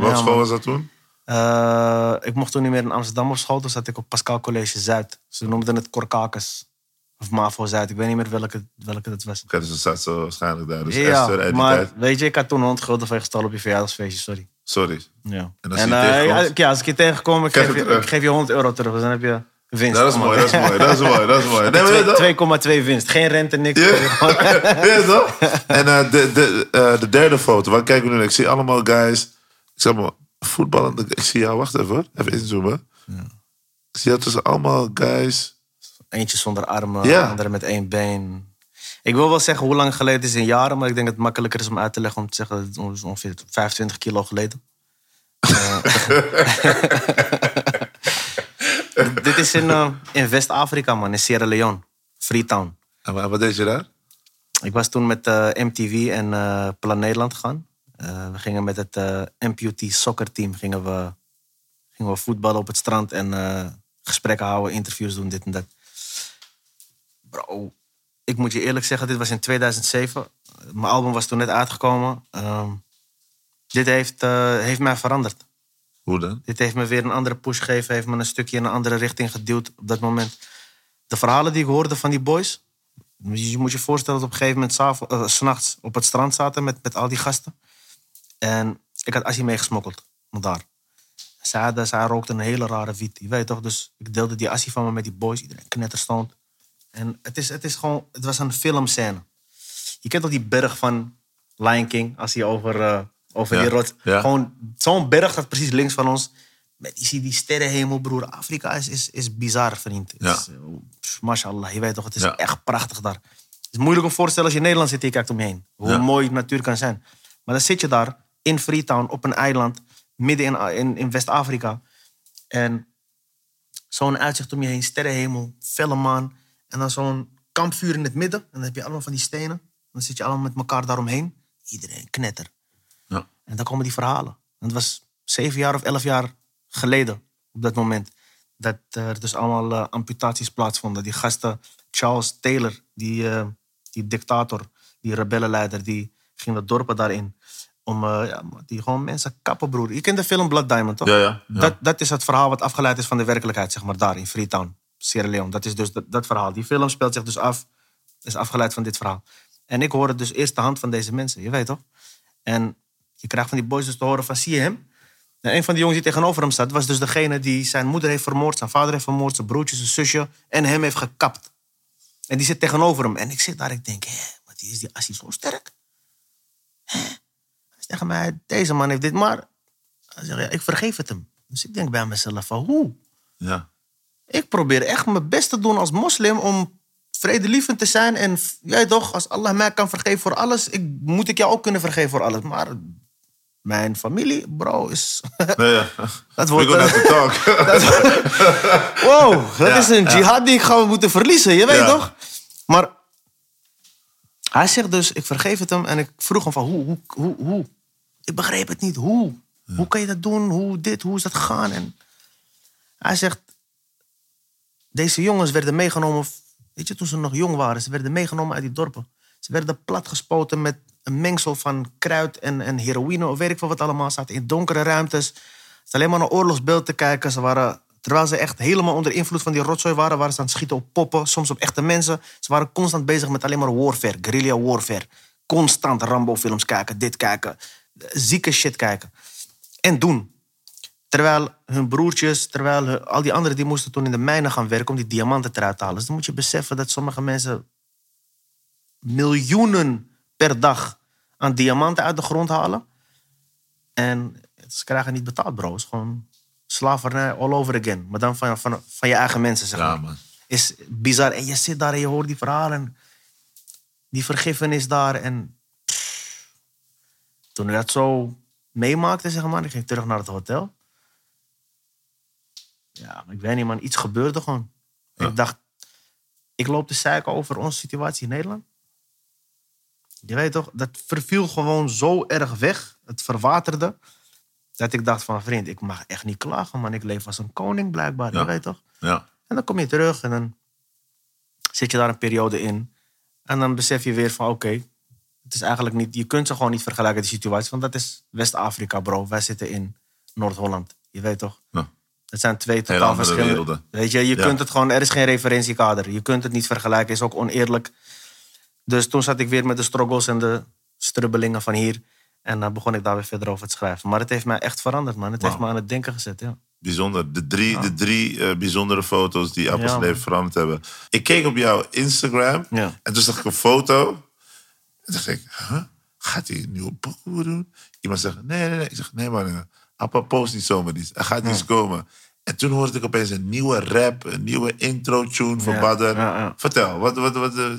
B: Welke
C: Ja,
B: school was dat toen?
C: Eh, ik mocht toen niet meer in Amsterdam op school, toen zat ik op Pascal College Zuid. Ze noemden het Korkakers. Of Mavo Zuid, ik weet niet meer welke, welke het was.
B: Oké, dus ze zat zo waarschijnlijk daar. Dus
C: ja,
B: Esther,
C: maar
B: tijd.
C: weet je, ik had toen 100 gulden van je gestolen op je verjaardagsfeestje, sorry.
B: Sorry.
C: Ja.
B: En als je
C: eh, ja, als ik je tegenkom, geef,
B: je
C: ik geef je 100 euro terug. Dus dan heb je winst.
B: Dat is mooi, dat is mooi, dat is mooi, dat is mooi. Nee, maar weet je toch?
C: 2,2 winst. Geen rente, niks.
B: Ja. Ja, toch? En eh, de, de, eh, de derde foto, waar kijken we nu? Ik zie allemaal guys, ik zeg maar, voetballende. Ik zie jou, wacht even hoor, even inzoomen. Ik zie jou tussen allemaal guys.
C: Eentje zonder armen,
B: Ja.
C: andere met één been. Ik wil wel zeggen hoe lang geleden het is in jaren, maar ik denk dat het makkelijker is om uit te leggen om te zeggen dat het on- ongeveer 25 kilo geleden. Eh, dit is in, eh, in West-Afrika, man, in Sierra Leone, Freetown.
B: En wa- wat deed je daar?
C: Ik was toen met eh, MTV en eh, Plan Nederland gegaan. We gingen met het MPUT soccerteam gingen we, gingen we voetballen op het strand en gesprekken houden, interviews doen, dit en dat. Bro, ik moet je eerlijk zeggen, dit was in 2007. Mijn album was toen net uitgekomen. Ehm, dit heeft, heeft mij veranderd. Dit heeft me weer een andere push gegeven, heeft me een stukje in een andere richting geduwd op dat moment. De verhalen die ik hoorde van die boys. Je moet je voorstellen dat op een gegeven moment s'avonds, eh, 's s'nachts op het strand zaten met, met al die gasten. En ik had Assie meegesmokkeld daar. Zij, hadden, rookte een hele rare wiet. Je weet toch? Dus ik deelde die Assie van me met die boys. Iedereen knetterstond. En het, is, het, is gewoon, het was een filmscène. Je kent toch die berg van Lion King, als hij over, eh, over die rot.
B: ja.
C: Gewoon zo'n berg staat precies links van ons. Met die, die sterrenhemel, broer. Afrika is, is, is bizar, vriend. Is, eh, pff, mashallah, je weet toch, het is echt prachtig daar. Het is moeilijk om voor te stellen als je in Nederland zit en je kijkt om je heen. Hoe
B: Ja.
C: mooi natuur kan zijn. Maar dan zit je daar in Freetown op een eiland, midden in, in, in West-Afrika. En zo'n uitzicht om je heen, sterrenhemel, felle maan. En dan zo'n kampvuur in het midden. En dan heb je allemaal van die stenen. Dan zit je allemaal met elkaar daaromheen. Iedereen knetter. En dan komen die verhalen. En het was zeven jaar of elf jaar geleden, op dat moment, dat er dus allemaal eh, amputaties plaatsvonden. Die gasten, Charles Taylor, die, eh, die dictator, die rebellenleider, die ging de dorpen daarin Om eh, ja, die gewoon mensen kappen, broer. Je kent de film Blood Diamond, toch?
B: Ja, ja. ja.
C: Dat, dat is het verhaal wat afgeleid is van de werkelijkheid, zeg maar, daar in Freetown, Sierra Leone. Dat is dus dat, dat verhaal. Die film speelt zich dus af, is afgeleid van dit verhaal. En ik hoor het dus eerst de hand van deze mensen, je weet toch? En je krijgt van die boys dus te horen van, zie je hem? En een van die jongens die tegenover hem staat, was dus degene die zijn moeder heeft vermoord, zijn vader heeft vermoord, zijn broertje, zijn zusje, en hem heeft gekapt. En die zit tegenover hem. En ik zit daar, ik denk, hé, wat is die assie zo sterk? Hè? Hij zegt tegen mij, deze man heeft dit, maar hij zegt, ja, ik vergeef het hem. Dus ik denk bij mezelf van, hoe?
B: ja.
C: Ik probeer echt mijn best te doen als moslim om vredelievend te zijn. En jij toch, als Allah mij kan vergeven voor alles, ik, moet ik jou ook kunnen vergeven voor alles. Maar mijn familie, bro, is...
B: Nee, ja.
C: Dat wordt...
B: gonna talk.
C: Wow, dat is een jihad die ik ga moeten verliezen, je weet toch? Maar hij zegt dus, ik vergeef het hem. En ik vroeg hem van, hoe, hoe, hoe, hoe? Ik begreep het niet, hoe? Hoe kan je dat doen? Hoe dit, hoe is dat gegaan? En hij zegt, deze jongens werden meegenomen, weet je, toen ze nog jong waren. Ze werden meegenomen uit die dorpen. Ze werden platgespoten met een mengsel van kruid en, en heroïne, of weet ik veel wat allemaal. Ze zaten in donkere ruimtes. Ze alleen maar naar oorlogsbeeld te kijken. Ze waren, terwijl ze echt helemaal onder invloed van die rotzooi waren, waren ze aan het schieten op poppen, soms op echte mensen. Ze waren constant bezig met alleen maar warfare, guerrilla warfare. Constant Rambo-films kijken, dit kijken, zieke shit kijken. En doen. Terwijl hun broertjes, terwijl al die anderen die moesten toen in de mijnen gaan werken om die diamanten eruit te halen. Dus dan moet je beseffen dat sommige mensen miljoenen per dag aan diamanten uit de grond halen. En ze krijgen niet betaald, bro. Het is gewoon slavernij all over again. Maar dan van, van, van je eigen mensen, zeg
B: Ja,
C: maar.
B: man.
C: Is bizar. En je zit daar en je hoort die verhalen. Die vergiffenis daar. En toen ik dat zo meemaakte, zeg maar. Ik ging terug naar het hotel. Ja, ik weet niet, man. Iets gebeurde gewoon.
B: Ja.
C: Ik dacht, ik loop de zeiken over onze situatie in Nederland. Je weet toch, dat verviel gewoon zo erg weg. Het verwaterde. Dat ik dacht van, vriend, ik mag echt niet klagen, man. Ik leef als een koning, blijkbaar.
B: Ja.
C: Je weet toch?
B: Ja.
C: En dan kom je terug en dan zit je daar een periode in. En dan besef je weer van, oké, het is eigenlijk niet... Je kunt ze gewoon niet vergelijken, die situatie. Want dat is West-Afrika, bro. Wij zitten in Noord-Holland. Je weet toch?
B: Ja.
C: Het zijn twee totaal verschillende...
B: werelden.
C: Weet je, je
B: Ja.
C: kunt het gewoon... Er is geen referentiekader. Je kunt het niet vergelijken. is ook oneerlijk. Dus toen zat ik weer met de struggles en de strubbelingen van hier. En dan begon ik daar weer verder over te schrijven. Maar het heeft mij echt veranderd, man. Het heeft me aan het denken gezet, ja.
B: Bijzonder. De drie, de drie eh, bijzondere foto's die Appels
C: Ja,
B: leven veranderd hebben. Ik keek op jouw Instagram
C: Ja.
B: en toen zag ik een foto. En dacht ik, huh? gaat hij een nieuwe pokoe doen? Iemand zegt, nee, nee, nee. Ik zeg, nee man, Appa post niet zomaar iets. Er gaat iets komen. En toen hoorde ik opeens een nieuwe rap, een nieuwe intro-tune van
C: ja.
B: Vertel, wat, wat, wat, eh,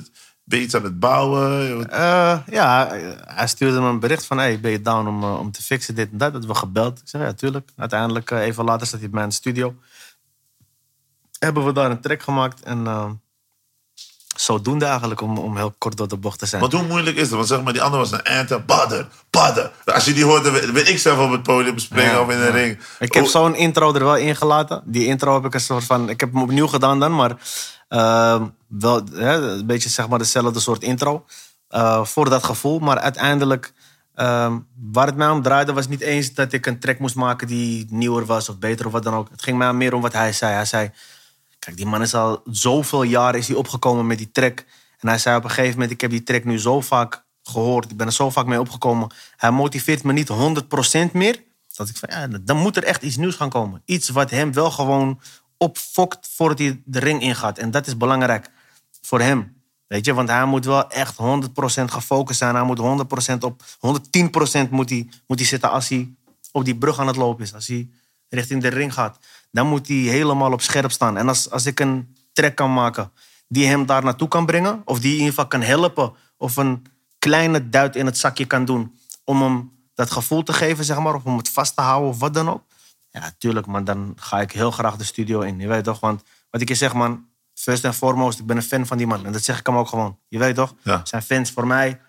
B: ben je iets aan het bouwen?
C: Eh, ja, hij stuurde me een bericht van... Hey, ben je down om, eh, om te fixen dit en dat? Dat we gebeld. Ik zeg, ja, tuurlijk. Uiteindelijk, eh, even later, staat hij bij mij in de studio. Hebben we daar een track gemaakt. En eh, zodoende eigenlijk, om, om heel kort door de bocht te zijn.
B: Want hoe moeilijk is het? Want zeg maar, die andere was een anthem. Badr, Badr. Als je die hoort, weet ik zelf op het podium springen
C: Ja,
B: of in de
C: ja.
B: ring.
C: Ik heb
B: Oh,
C: zo'n intro er wel in gelaten. Die intro heb ik een soort van... Ik heb hem opnieuw gedaan dan, maar... wel een beetje zeg maar dezelfde soort intro. eh, voor dat gevoel. Maar uiteindelijk... eh, waar het mij om draaide was niet eens dat ik een track moest maken die nieuwer was of beter of wat dan ook. Het ging mij meer om wat hij zei. Hij zei, kijk die man is al zoveel jaren is hij opgekomen met die track. En hij zei op een gegeven moment, ik heb die track nu zo vaak gehoord. Ik ben er zo vaak mee opgekomen. Hij motiveert me niet 100% meer. Dat ik van, ja, dan moet er echt iets nieuws gaan komen. Iets wat hem wel gewoon opfokt voordat hij de ring ingaat. En dat is belangrijk voor hem. Weet je, want hij moet wel echt 100% gefocust zijn. Hij moet 100% op 110% moet hij, moet hij zitten als hij op die brug aan het lopen is. Als hij richting de ring gaat. Dan moet hij helemaal op scherp staan. En als, als ik een track kan maken die hem daar naartoe kan brengen. Of die in ieder geval kan helpen. Of een kleine duit in het zakje kan doen. Om hem dat gevoel te geven, zeg maar. Of om het vast te houden of wat dan ook. Ja, tuurlijk, man. Dan ga ik heel graag de studio in. Je weet toch? Want wat ik je zeg, man. First en foremost, ik ben een fan van die man. En dat zeg ik hem ook gewoon. Je weet toch?
B: Ja.
C: Zijn fans voor mij.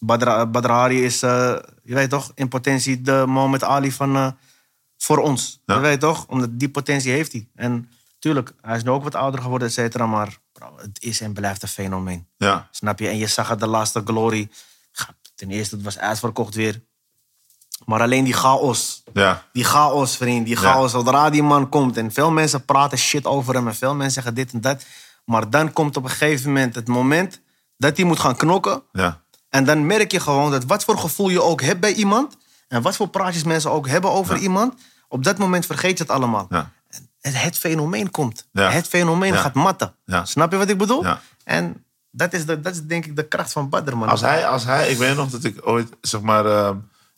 C: Badr, Badr Hari is, eh, je weet toch, in potentie de Mohammed Ali van eh, voor ons.
B: Ja.
C: Je weet toch? Omdat die potentie heeft hij. En tuurlijk, hij is nu ook wat ouder geworden, et cetera. Maar bro, het is en blijft een fenomeen.
B: Ja,
C: Snap je? En je zag het de laatste Glory. Ten eerste, het was uitverkocht weer. Maar alleen die chaos.
B: Ja.
C: Die chaos, vriend. Die
B: Ja.
C: chaos. Zodra die man komt. En veel mensen praten shit over hem. En veel mensen zeggen dit en dat. Maar dan komt op een gegeven moment het moment dat hij moet gaan knokken.
B: Ja.
C: En dan merk je gewoon dat wat voor gevoel je ook hebt bij iemand. En wat voor praatjes mensen ook hebben over iemand. Op dat moment vergeet je het allemaal.
B: Ja.
C: En het fenomeen komt.
B: Ja.
C: Het fenomeen
B: Ja.
C: gaat matten.
B: Ja.
C: Snap je wat ik bedoel?
B: Ja.
C: En dat is, de, dat is denk ik de kracht van Badr, man.
B: Als hij, als hij, ik weet nog dat ik ooit, zeg maar, ehm,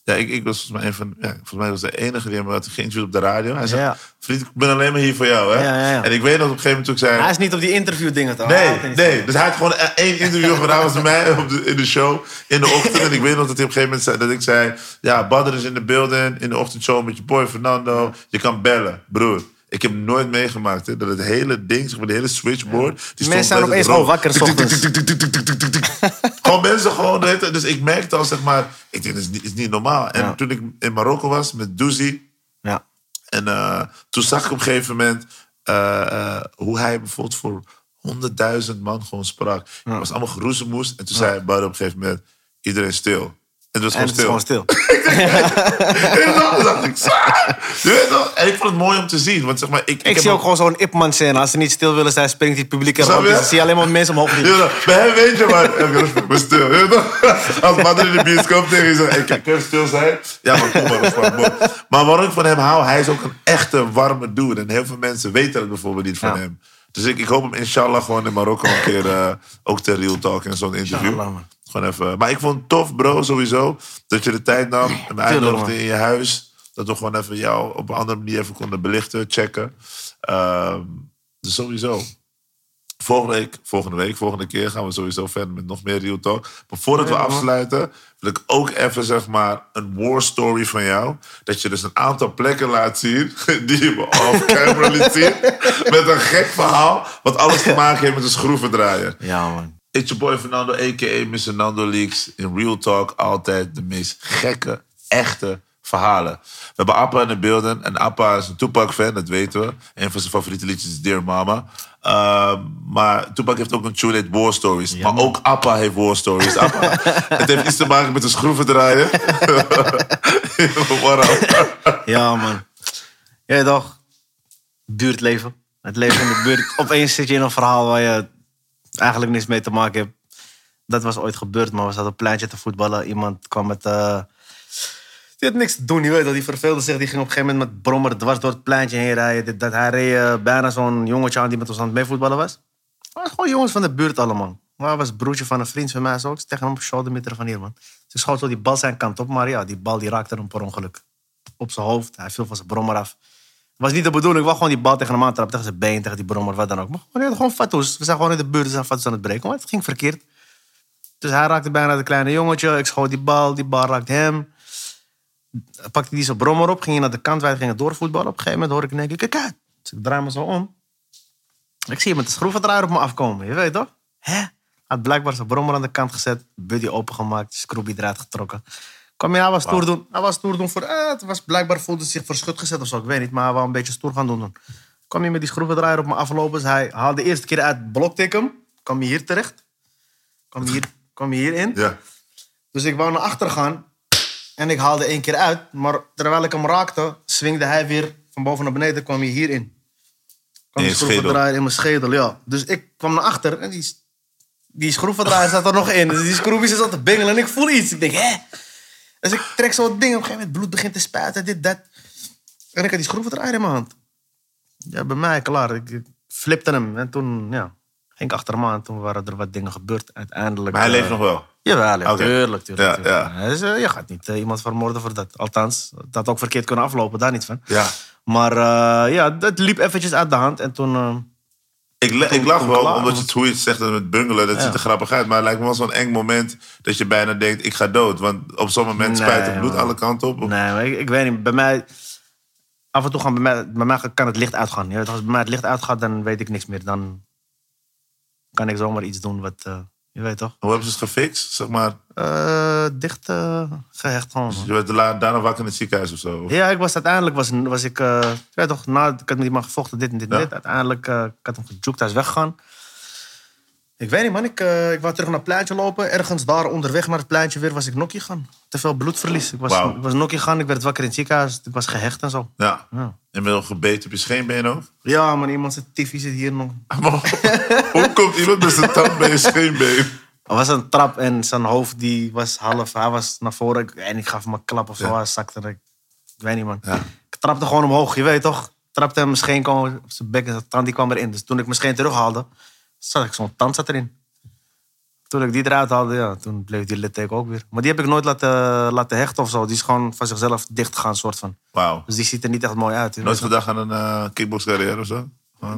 B: ja, ik, ik was volgens mij een van, ja, volgens mij was de enige die hem had geïnterviewd op de radio. Hij zei,
C: Ja.
B: vriend, ik ben alleen maar hier voor jou, hè.
C: Ja.
B: En ik weet nog op een gegeven moment toen ik zei,
C: Hij is niet op die interview dingen toch?
B: Nee, nee. Dus hij had gewoon één interview gedaan was met mij op de, in de show in de ochtend. En ik weet nog dat hij op een gegeven moment zei, dat ik zei... Ja, Badr is in de building, in de ochtendshow met je boy Fernando. Je kan bellen, broer. Ik heb nooit meegemaakt hè, dat het hele ding, zeg maar, de hele switchboard. Die
C: mensen zijn opeens al wakker.
B: Gewoon mensen gewoon. Dus ik merkte al, zeg maar, ik denk, dat is niet, normaal. En toen ik in Marokko was met Doezie.
C: Ja.
B: En eh, toen zag ik op een gegeven moment eh, eh, hoe hij bijvoorbeeld voor honderdduizend man gewoon sprak. Het was allemaal geroezemoes. En toen zei hij op een gegeven moment, iedereen stil. En het was
C: En
B: gewoon
C: het is
B: stil.
C: gewoon stil.
B: en dacht ik? En ik vond het mooi om te zien. Want zeg maar, ik, ik,
C: Ik zie ook gewoon zo'n Ipman scène. Als ze niet stil willen zijn, springt die publiek erop. Dus dan zie je alleen maar mensen omhoog vliegen.
B: Ja, bij hem weet je maar, ik ben stil. Als Badr in de bioscoop tegen je zegt, kun je stil zijn? Ja, maar kom maar. Maar waarom ik van hem hou, hij is ook een echte warme dude. En heel veel mensen weten het bijvoorbeeld niet van
C: Ja.
B: hem. Dus ik, ik hoop hem inshallah gewoon in Marokko een keer eh, ook ter real talk in zo'n interview. Gewoon even. Maar ik vond het tof, bro, sowieso. Dat je de tijd nam en me uitnodigde in je huis. Dat we gewoon even jou op een andere manier even konden belichten, checken. Ehm, dus sowieso. Volgende week, volgende week, volgende keer gaan we sowieso verder met nog meer Real Talk. Maar voordat we afsluiten, wil ik ook even zeg maar een war story van jou. Dat je dus een aantal plekken laat zien die je me off camera liet zien. Met een gek verhaal, wat alles te maken heeft met een schroevendraaier.
C: Ja, man.
B: It's your boy Fernando, a.k.a. Mr. Nando Leaks. In Real Talk altijd de meest gekke, echte verhalen. We hebben Appa in de beelden. En Appa is een Tupac-fan, dat weten we. Een van zijn favoriete liedjes is Dear Mama. Ehm, maar Tupac heeft ook een tune heet War Stories. maar ook Appa heeft War Stories. Appa, het heeft iets te maken met een schroevendraaier.
C: Ja, man. Ja, toch? Buurtleven. Het leven in de buurt. Opeens zit je in een verhaal waar je eigenlijk niks mee te maken hebt. Dat was ooit gebeurd, maar we zaten op een pleintje te voetballen. Iemand kwam met... eh, Die had niks te doen, weet dat. Die verveelde zich. Die ging op een gegeven moment met brommer dwars door het pleintje heen rijden. Dat. Hij reed eh, bijna zo'n jongetje aan die met ons aan het meevoetballen was. Waren gewoon jongens van de buurt allemaal. Maar was broertje van een vriend van mij. Zo. Ik tegen hem op shouldermeter van hier, man. Ik schoot zo die bal zijn kant op. Maar ja, die bal die raakte hem per ongeluk. Op zijn hoofd. Hij viel van zijn brommer af. Was niet de bedoeling. Ik wou gewoon die bal tegen hem aantrappen. Tegen zijn been, tegen die brommer, wat dan ook. Maar gewoon, gewoon. We zijn gewoon in de buurt. We aan het breken. Maar het ging verkeerd. Dus hij raakte bijna de kleine jongetje. Ik schoot die bal. Die bal raakte hem. Pakte hij zijn brommer op. Ging naar de kant. Wij gingen doorvoetballen. Op een gegeven moment hoor ik één keer... Kijk. Dus ik draai me zo om. Ik zie hem met de schroevendraaier op me afkomen. Je weet toch? Hè? Had blijkbaar zijn brommer aan de kant gezet. Buddy opengemaakt. Scrooby eruit getrokken. Kwam hij, hij was stoer doen. Hij was stoer doen voor... Eh, het was blijkbaar voelde zich verschut gezet of zo. Ik weet niet. Maar hij wou een beetje stoer gaan doen. Kwam hij met die schroevendraaier op me aflopen. Dus hij haalde de eerste keer uit. Blokte ik hem. Kwam hij hier terecht. Kwam hij hier, kwam hij hierin.
B: Ja.
C: Dus ik wou naar achter gaan. En ik haalde één keer uit. Maar terwijl ik hem raakte, swingde hij weer van boven naar beneden. kwam hij hierin. Kwam
B: In
C: die
B: je
C: schroevendraaier in mijn schedel, ja. Dus ik kwam naar achter en die, die schroevendraaier zat er nog in. Dus die schroefjes zat te bengelen en ik voel iets. Ik denk, hè? Dus ik trek zo het ding. Op een gegeven moment bloed begint te spuiten, dit, dat. En ik had die schroevendraaier in mijn hand. Ja, bij mij, klaar. Ik, flipte hem. En toen, ja, ging ik achter hem aan. Toen waren er wat dingen gebeurd. Uiteindelijk...
B: Maar hij leeft
C: eh,
B: nog wel.
C: Jawel, tuurlijk, tuurlijk.
B: Ja,
C: tuurlijk.
B: ja.
C: Dus, je gaat niet eh, iemand vermoorden voor dat. Althans, dat had ook verkeerd kunnen aflopen, daar niet van.
B: Ja.
C: Maar ja, dat liep eventjes uit de hand. En toen...
B: Ik, ik lach wel,
C: klaar,
B: omdat je het, hoe je het zegt met bungelen, dat
C: Ja.
B: ziet er grappig uit. Maar het lijkt me wel zo'n eng moment dat je bijna denkt, ik ga dood. Want op zo'n moment
C: Nee,
B: spuit het bloed
C: man.
B: alle kanten op.
C: nee, maar ik, ik weet niet. Bij mij... Af en toe gaan bij mij, bij mij kan het licht uitgaan. Weet, als bij mij het licht uitgaat, dan weet ik niks meer. Dan kan ik zomaar iets doen wat... eh, je weet toch?
B: Hoe hebben ze het gefixt? Zeg maar,
C: Eh, dicht eh, gehecht gewoon. man.
B: je werd daarna wakker in het ziekenhuis of zo. Of-
C: Ja, ik was uiteindelijk was, was ik. weet toch, na, ik had met iemand gevochten, dit en dit en
B: Ja.
C: dit. Uiteindelijk, ik had hem gejoekt, hij is weggegaan. Ik weet niet, man. Ik, ik wou terug naar het pleintje lopen. Ergens daar onderweg naar het pleintje weer was ik nokkie gaan. Te veel bloedverlies. Ik was, ik was nokkie gaan. Ik werd wakker in het ziekenhuis. Ik was gehecht en zo.
B: Ja.
C: Ja.
B: En ben je gebeten op je scheenbeen ook?
C: Ja, man. Iemand zijn tiffy zit hier nog.
B: Hoe komt iemand met zijn tand bij je scheenbeen?
C: Er was een trap en zijn hoofd die was half. Hij was naar voren en ik gaf hem een klap of zo.
B: Ja.
C: Hij zakte. er. Ik weet niet, man.
B: Ja.
C: Ik trapte gewoon omhoog, je weet toch? Ik trapte hem mijn scheen kwam op zijn bek en zijn tand die kwam erin. Dus toen ik mijn scheen terughaalde, zat ik zo'n tand zat erin. Toen ik die eruit haalde, ja, toen bleef die litteken ook weer. Maar die heb ik nooit laten, laten hechten of zo. Die is gewoon van zichzelf dicht gegaan, soort van.
B: Wauw.
C: Dus die ziet er niet echt mooi uit.
B: Nooit gedacht aan een kickboxcarrière of zo?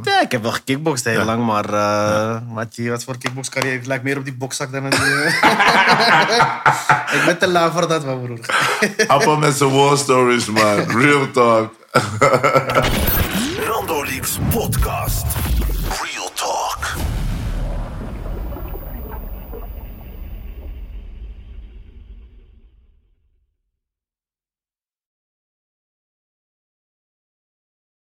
C: Ja, ik heb wel gekickboxd heel
B: Ja.
C: lang, maar uh, wat, die, wat voor kickboxcarrière? Het lijkt meer op die bokzak dan een... die, eh. ik ben te laag voor dat, man, broer.
B: Appel met zijn war stories, man. Real talk.
A: Rondo Leaks Podcast.